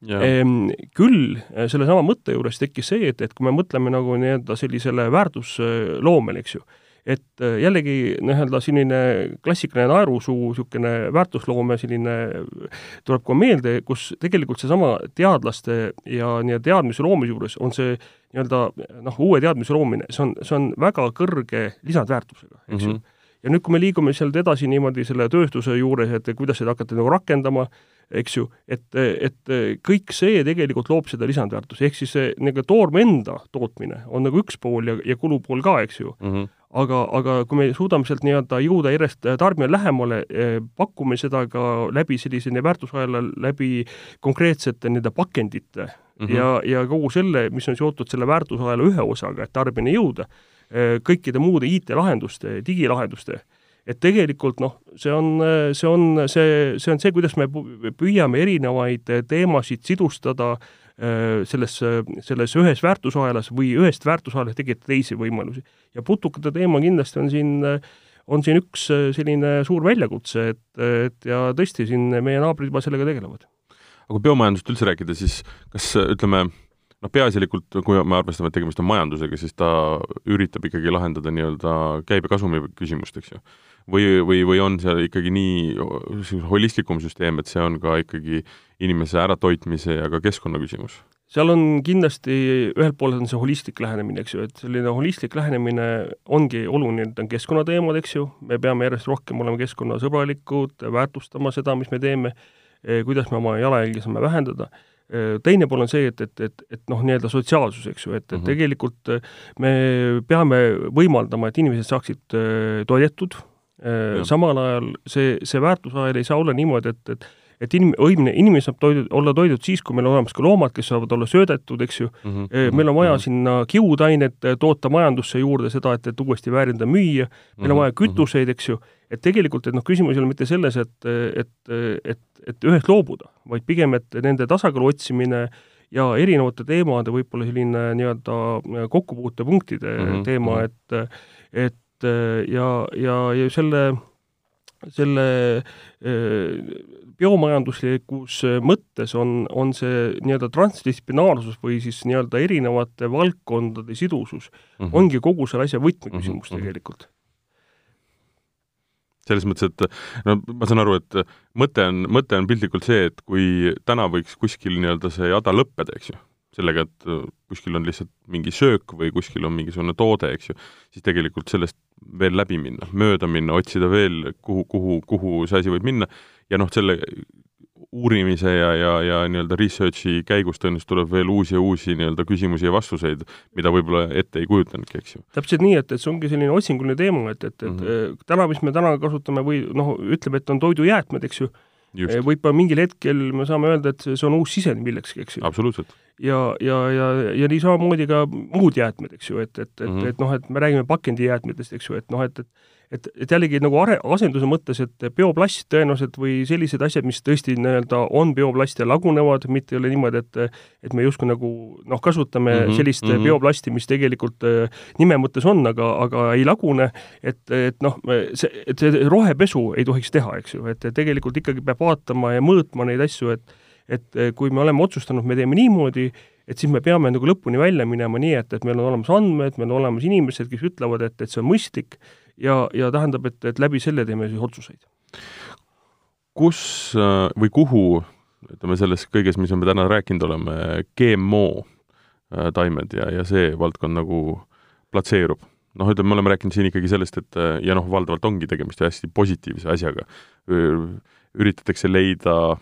Ehm, küll sellesama mõtte juures tekkis see, et, et kui me mõtleme nagu nii-öelda sellisele väärtusloomele, eks ju, et äh, jällegi nii-öelda selline klassikaline naerusuu, niisugune väärtusloome selline tuleb kohe meelde, kus tegelikult seesama teadlaste ja nii-öelda teadmise loomise juures on see nii-öelda noh, uue teadmise loomine, see on, see on väga kõrge lisandväärtusega, eks ju mm -hmm. ja nüüd, kui me liigume sealt edasi niimoodi selle tööstuse juures, et kuidas seda hakata nagu rakendama, eks ju, et, et kõik see tegelikult loob seda lisandväärtust, ehk siis see nagu toorme enda tootmine on nagu üks pool ja, ja kulupool ka, eks ju mm. -hmm aga, aga kui me suudame sealt nii-öelda jõuda järjest tarbijale lähemale, eh, pakume seda ka läbi sellise väärtusahela, läbi konkreetsete nende pakendite mm -hmm. ja, ja kogu selle, mis on seotud selle väärtusahela ühe osaga, et tarbijani jõuda, eh, kõikide muude IT-lahenduste, digilahenduste, et tegelikult noh, see on, see on see, see on see, kuidas me püüame erinevaid teemasid sidustada äh, selles, selles ühes väärtusahelas või ühest väärtusahelast tekitada teisi võimalusi. ja putukate teema kindlasti on siin, on siin üks selline suur väljakutse, et, et ja tõesti, siin meie naabrid juba sellega tegelevad. aga kui biomajandust üldse rääkida, siis kas ütleme, noh, peaasjalikult, kui me arvestame, et tegemist on majandusega, siis ta üritab ikkagi lahendada nii-öelda käibekasumi küsimust, eks ju või, või, või on seal ikkagi nii holistlikum süsteem, et see on ka ikkagi inimese äratoitmise ja ka keskkonna küsimus? seal on kindlasti, ühelt poolt on see holistlik lähenemine, eks ju, et selline holistlik lähenemine ongi oluline, et on keskkonnateemad, eks ju, me peame järjest rohkem olema keskkonnasõbralikud, väärtustama seda, mis me teeme, eh, kuidas me oma jalajälgi saame vähendada eh, teine pool on see, et, et, et, et noh, nii-öelda sotsiaalsus, eks ju, et, et mm -hmm. tegelikult me peame võimaldama, et inimesed saaksid toidetud, samal ajal see, see väärtusahel ei saa olla niimoodi, et, et et inim-, õigemini inimene saab toidud, olla toidud siis, kui meil on olemas ka loomad, kes saavad olla söödetud, eks ju mm, -hmm. meil on vaja mm -hmm. sinna kiudainet äh, toota majandusse juurde, seda, et, et uuesti väärindada, müüa, meil on vaja mhm, mhm. kütuseid, eks ju, et tegelikult, et noh, küsimus ei ole mitte selles, et, et, et, et ühest loobuda, vaid pigem, et nende tasakaalu otsimine ja erinevate teemade võib-olla selline nii-öelda kokkupuutepunktide mm -hmm. teema, et et et ja, ja, ja selle, selle biomajanduslikus mõttes on, on see nii-öelda transdistsiplinaarsus või siis nii-öelda erinevate valdkondade sidusus mm -hmm. ongi kogu selle asja võtmeküsimus mm -hmm. tegelikult selles mõttes, et no ma saan aru, et mõte on, mõte on piltlikult see, et kui täna võiks kuskil nii-öelda see jada lõppeda, eks ju, sellega, et kuskil on lihtsalt mingi söök või kuskil on mingisugune toode, eks ju, siis tegelikult sellest veel läbi minna, mööda minna, otsida veel, kuhu, kuhu, kuhu see asi võib minna ja noh, selle uurimise ja, ja, ja nii-öelda research'i käigus tõenäoliselt tuleb veel uusi ja uusi nii-öelda küsimusi ja vastuseid, mida võib-olla ette ei kujutanudki, eks ju. täpselt nii, et, et see ongi selline otsinguline teema, et, et, et mm -hmm. täna, mis me täna kasutame või noh, ütleme, et on toidujäätmed, eks ju, võib-olla mingil hetkel me saame öelda, et see on uus sisend millekski, eks ju. absoluutselt. ja, ja, ja, ja nii samamoodi ka muud jäätmed, eks ju, et, et, et mm, -hmm. et noh, et me räägime pakendijäätmetest, eks ju, et noh, et, et et, et jällegi nagu are-, asenduse mõttes, et bioplast tõenäoliselt või sellised asjad, mis tõesti nii-öelda on bioplast ja lagunevad, mitte ei ole niimoodi, et et me justkui nagu noh, kasutame mm -hmm, sellist mm -hmm. bioplasti, mis tegelikult äh, nime mõttes on, aga, aga ei lagune, et, et noh, see, et see rohepesu ei tohiks teha, eks ju, et tegelikult ikkagi peab vaatama ja mõõtma neid asju, et et kui me oleme otsustanud, me teeme niimoodi, et siis me peame nagu lõpuni välja minema nii, et, et meil on olemas andmed, meil on olemas inimesed, kes ütlevad, et, et see on mõistlik ja, ja tähendab, et, et läbi selle teeme siis otsuseid. kus äh, või kuhu, ütleme selles kõiges, mis me täna rääkinud oleme, GMO äh, taimed ja, ja see valdkond nagu platseerub? noh, ütleme, me oleme rääkinud siin ikkagi sellest, et äh, ja noh, valdavalt ongi tegemist hästi positiivse asjaga. üritatakse leida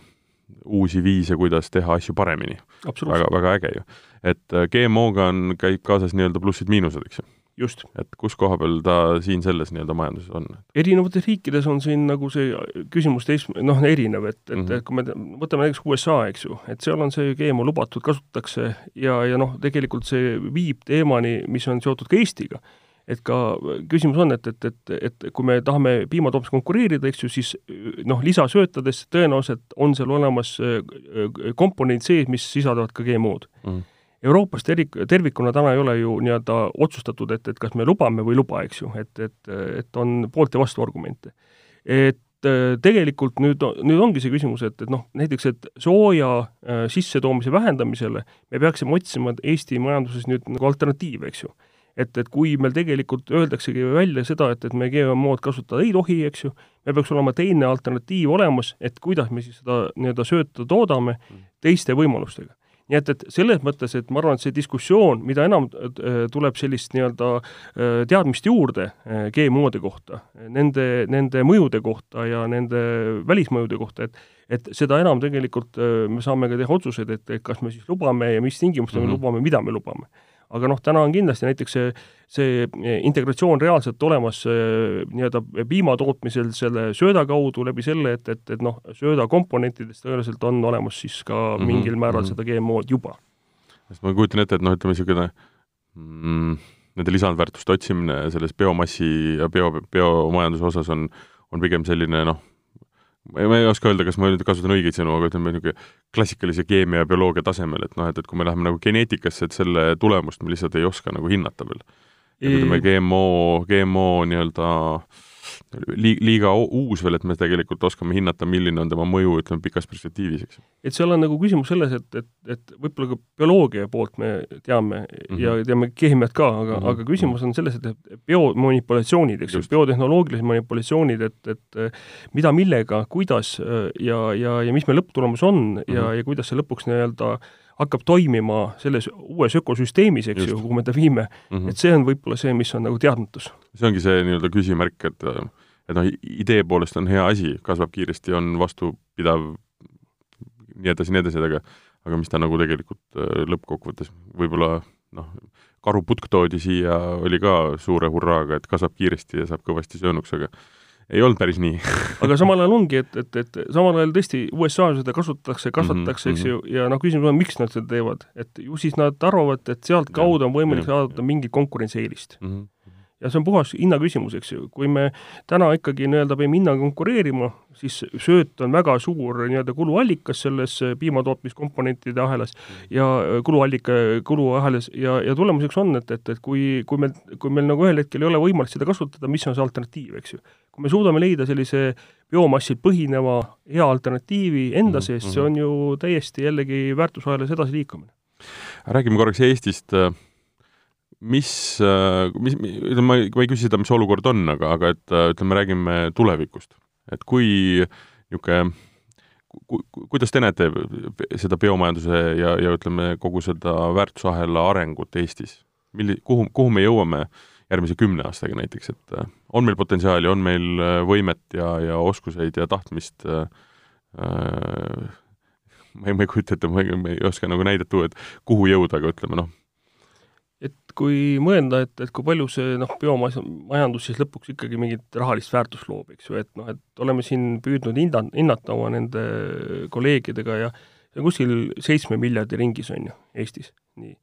uusi viise, kuidas teha asju paremini. väga, väga äge ju. et GMO-ga on, käib kaasas nii-öelda plussid-miinused, eks ju just. et kus koha peal ta siin selles nii-öelda majanduses on? erinevates riikides on siin nagu see küsimus teist, noh, erinev, et, et mm -hmm. kui me võtame näiteks USA, eks ju, et seal on see GMO lubatud, kasutatakse ja, ja noh, tegelikult see viib teemani, mis on seotud ka Eestiga et ka küsimus on, et, et, et, et kui me tahame piimatootmises konkureerida, eks ju, siis noh, lisasöötades tõenäoliselt on seal olemas äh, komponendid sees, mis sisaldavad ka GMO-d mm. -hmm Euroopas tervik, tervikuna täna ei ole ju nii-öelda otsustatud, et, et kas me lubame või ei luba, eks ju, et, et, et on poolt ja vastu argumente. et äh, tegelikult nüüd, nüüd ongi see küsimus, et, et noh, näiteks, et sooja äh, sissetoomise vähendamisele me peaksime otsima Eesti majanduses nüüd nagu alternatiive, eks ju. et, et kui meil tegelikult öeldaksegi välja seda, et, et me GMO-d kasutada ei tohi, eks ju, meil peaks olema teine alternatiiv olemas, et kuidas me siis seda nii-öelda sööta toodame mm. teiste võimalustega nii et, et selles mõttes, et ma arvan, et see diskussioon, mida enam äh, tuleb sellist nii-öelda äh, teadmist juurde äh, GMO-de kohta, nende, nende mõjude kohta ja nende välismõjude kohta, et et seda enam tegelikult me saame ka teha otsuseid, et, kas me siis lubame ja mis tingimustel mm -hmm. me mhm. lubame, mida me lubame aga noh, täna on kindlasti näiteks see, see integratsioon reaalselt olemas nii-öelda piima tootmisel selle sööda kaudu läbi selle, et, et, et noh, sööda komponentides tõenäoliselt on olemas siis ka mm -hmm, mingil määral mm -hmm. seda GMO-d juba. sest ma kujutan ette, et noh, ütleme niisugune mm, nende lisandväärtuste otsimine selles biomassi ja bio, biomajanduse osas on, on pigem selline noh, ma ei oska öelda, kas ma nüüd kasutan õigeid sõnu, aga ütleme niisugune klassikalise keemia ja bioloogia tasemel, et noh, et, et kui me läheme nagu geneetikasse, et selle tulemust me lihtsalt ei oska nagu hinnata veel. et ütleme, GMO, GMO nii-öelda äh, li-, liiga uus veel, et me tegelikult oskame hinnata, milline on tema mõju, ütleme, pikas perspektiivis, eks. et seal on nagu küsimus selles, et, et, et võib-olla ka bioloogia poolt me teame mm -hmm. ja teame keemiat ka, aga mm, -hmm. aga küsimus on selles, et biomanipulatsioonid, eks ju, biotehnoloogilised manipulatsioonid, et, et mida, millega, kuidas ja, ja, ja mis meie lõpptulemus on mm -hmm. ja, mhm. ja kuidas see lõpuks nii-öelda hakkab toimima selles uues ökosüsteemis, eks ju, kuhu me ta viime mm, -hmm. et see on võib-olla see, mis on nagu teadmatus. see ongi see nii-öelda küsimärk, et et noh, idee poolest on hea asi, kasvab kiiresti, on vastupidav, nii edasi, nii edasi, aga aga mis ta nagu tegelikult äh, lõppkokkuvõttes võib-olla noh, karuputk toodi siia, oli ka suure hurraaga, et kasvab kiiresti ja saab kõvasti söönuks, aga ei olnud päris nii [LAUGHS] aga samal ajal ongi, et, et, et samal ajal tõesti USA-s seda kasutatakse, kasvatatakse mm, -hmm. eks ju, ja noh, küsimus on, miks nad seda teevad, et ju siis nad arvavad, et sealtkaudu on võimalik saada mingit konkurentsieelist mm. -hmm ja see on puhas hinnaküsimus, eks ju, kui me täna ikkagi nii-öelda peame hinnaga konkureerima, siis sööt on väga suur nii-öelda kuluallikas selles piimatootmiskomponentide ahelas ja kuluallika, kuluahelas ja, ja tulemuseks on, et, et, et kui, kui meil, kui meil nagu ühel hetkel ei ole võimalik seda kasutada, mis on see alternatiiv, eks ju. kui me suudame leida sellise biomassil põhineva hea alternatiivi enda sees mm, -hmm. see on ju täiesti jällegi väärtusahelas edasiliikumine. räägime korraks Eestist äh, mis, ütleme, ma ei, ma ei küsi seda, mis olukord on, aga, aga et äh, ütleme, räägime tulevikust. et kui niisugune ku, kuidas te näete seda biomajanduse ja, ja ütleme, kogu seda väärtusahela arengut Eestis? milli-, kuhu, kuhu me jõuame järgmise kümne aastaga näiteks, et äh, on meil potentsiaali, on meil võimet ja, ja oskuseid ja tahtmist äh, ma ei, ma ei kujuta ette, ma ei, oska nagu näidet tuua, et kuhu jõuda, aga ütleme noh, kui mõelda, et, et kui palju see noh, biomajandus siis lõpuks ikkagi mingit rahalist väärtust loob, eks ju, et noh, et oleme siin püüdnud hinda, hinnata oma nende kolleegidega ja on kuskil seitsme miljardi ringis, on ju, Eestis, nii,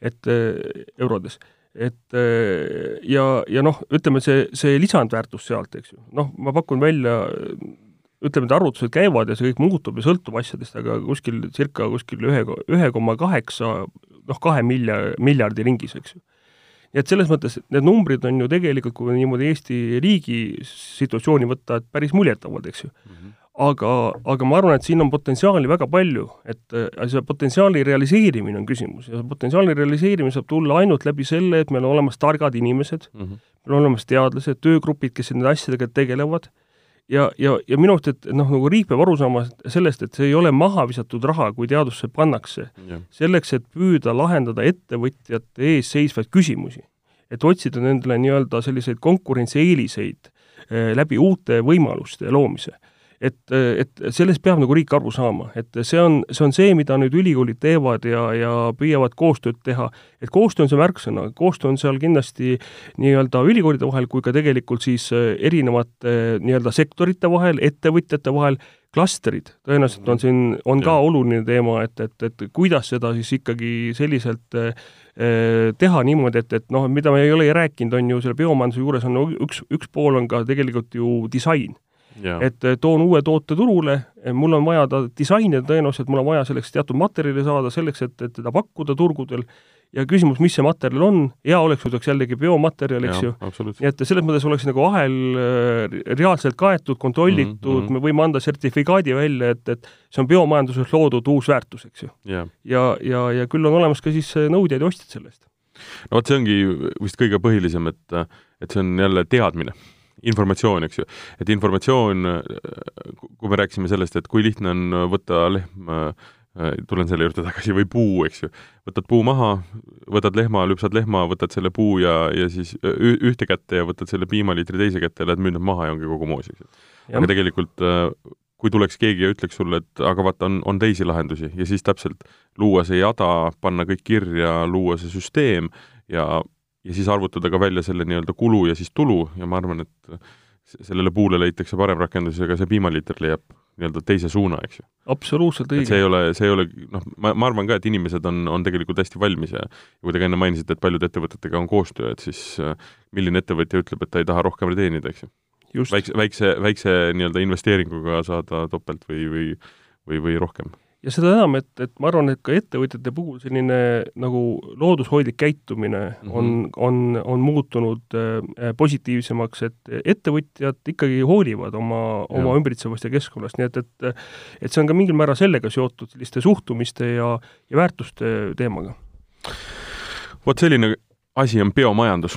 et äh, eurodes. et äh, ja, ja noh, ütleme see, see lisandväärtus sealt, eks ju, noh, ma pakun välja ütleme, need arvutused käivad ja see kõik muutub ja sõltub asjadest, aga kuskil circa kuskil ühe, ühe koma kaheksa, noh, kahe milja-, miljardi ringis, eks ju. nii et selles mõttes need numbrid on ju tegelikult, kui niimoodi Eesti riigi situatsiooni võtta, et päris muljetavad, eks ju mm. -hmm aga, aga ma arvan, et siin on potentsiaali väga palju, et see potentsiaali realiseerimine on küsimus ja potentsiaali realiseerimine saab tulla ainult läbi selle, et meil on olemas targad inimesed mm, -hmm. meil on olemas teadlased, töögrupid, kes nende asjadega tegelevad ja, ja, ja minu arust, et noh, nagu riik peab aru saama sellest, et see ei ole maha visatud raha, kui teadusse pannakse, selleks, et püüda lahendada ettevõtjate ees seisvaid küsimusi. et otsida nendele nii-öelda selliseid konkurentsieeliseid eh, läbi uute võimaluste loomise et, et sellest peab nagu riik aru saama, et see on, see on see, mida nüüd ülikoolid teevad ja, ja püüavad koostööd teha. et koostöö on see märksõna, koostöö on seal kindlasti nii-öelda ülikoolide vahel kui ka tegelikult siis äh, erinevate nii-öelda sektorite vahel, ettevõtjate vahel, klastrid, tõenäoliselt on siin, on ka oluline teema, et, et, et kuidas seda siis ikkagi selliselt äh, teha niimoodi, et, et noh, mida me ei ole rääkinud, on ju selle biomajanduse juures on üks, üks pool on ka tegelikult ju disain et eh, toon uue toote turule, eh, mul on vaja ta disainida tõenäoliselt, mul on vaja selleks teatud materjali saada, selleks, et, et teda pakkuda turgudel, ja küsimus, mis see materjal on, hea oleks, kui ta oleks jällegi biomaterjal, eks ju. nii et selles mõttes oleks nagu ahel eh, reaalselt kaetud, kontrollitud mm, -hmm. me võime anda sertifikaadi välja, et, et see on biomajanduses loodud uus väärtus, eks ju. ja, ja, ja, ja küll on olemas ka siis nõudjad ja ostjad sellest. no vot, see ongi vist kõige põhilisem, et, et see on jälle teadmine informatsioon, eks ju. et informatsioon, kui me rääkisime sellest, et kui lihtne on võtta lehm, tulen selle juurde tagasi, või puu, eks ju, võtad puu maha, võtad lehma, lüpsad lehma, võtad selle puu ja, ja siis ühte kätte ja võtad selle piimaliitri teise kätte ja lähed müüd nad maha ja ongi kogu moos, eks ju. aga tegelikult kui tuleks keegi ja ütleks sulle, et aga vaata, on, on teisi lahendusi ja siis täpselt luua see jada, panna kõik kirja, luua see süsteem ja ja siis arvutada ka välja selle nii-öelda kulu ja siis tulu ja ma arvan, et sellele puule leitakse parem rakendus ja ka see piimaliiter leiab nii-öelda teise suuna, eks ju. absoluutselt õige. see ei ole, see ei ole, noh, ma, ma arvan ka, et inimesed on, on tegelikult hästi valmis ja kui te ka enne mainisite, et paljude ettevõtetega on koostöö, et siis äh, milline ettevõtja ütleb, et ta ei taha rohkem teenida, eks ju. väikse, väikse, väikse nii-öelda investeeringuga saada topelt või, või või, või rohkem ja seda enam, et, et ma arvan, et ka ettevõtjate puhul selline nagu loodushoidlik käitumine mm -hmm. on, on, on muutunud äh, positiivsemaks, et ettevõtjad ikkagi hoolivad oma, oma ümbritsevast ja keskkonnast, nii et, et et see on ka mingil määral sellega seotud, selliste suhtumiste ja, ja väärtuste teemaga. vot selline asi on biomajandus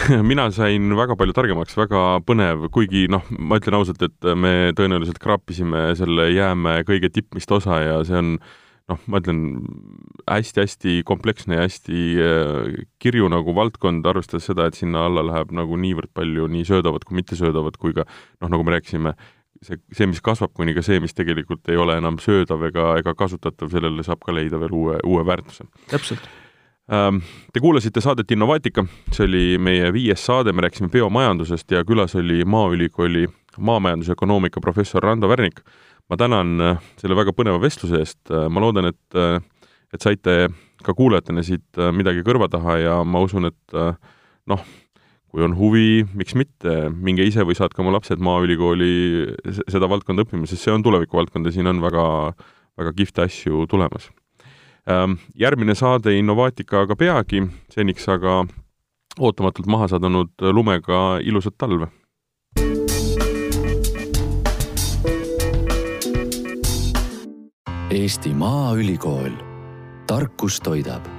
[LAUGHS] mina sain väga palju targemaks, väga põnev, kuigi noh, ma ütlen ausalt, et me tõenäoliselt kraapisime selle jäämäe kõige tippmist osa ja see on noh, ma ütlen hästi-hästi kompleksne ja hästi äh, kirju nagu valdkond, arvestades seda, et sinna alla läheb nagu niivõrd palju nii söödavat kui mittesöödavat kui ka noh, nagu me rääkisime, see, see, mis kasvab, kuni ka see, mis tegelikult ei ole enam söödav ega, ega kasutatav, sellele saab ka leida veel uue, uue väärtuse. täpselt te kuulasite saadet Innovaatika, see oli meie viies saade, me rääkisime biomajandusest ja külas oli Maaülikooli maamajandusökonoomika professor Rando Värnik. ma tänan äh, selle väga põneva vestluse eest, äh, ma loodan, et, äh, et saite ka kuulajatena siit midagi kõrva taha ja ma usun, et noh, kui on huvi, miks mitte, minge ise või saatke oma lapsed Maaülikooli seda valdkonda õppima, sest see on tulevikuvaldkond ja siin on väga, väga kihvte asju tulemas Ehm, järgmine saade Innovaatika aga peagi, seniks aga ootamatult maha sadunud lumega ilusat talve! Eesti Maaülikool, tarkus toidab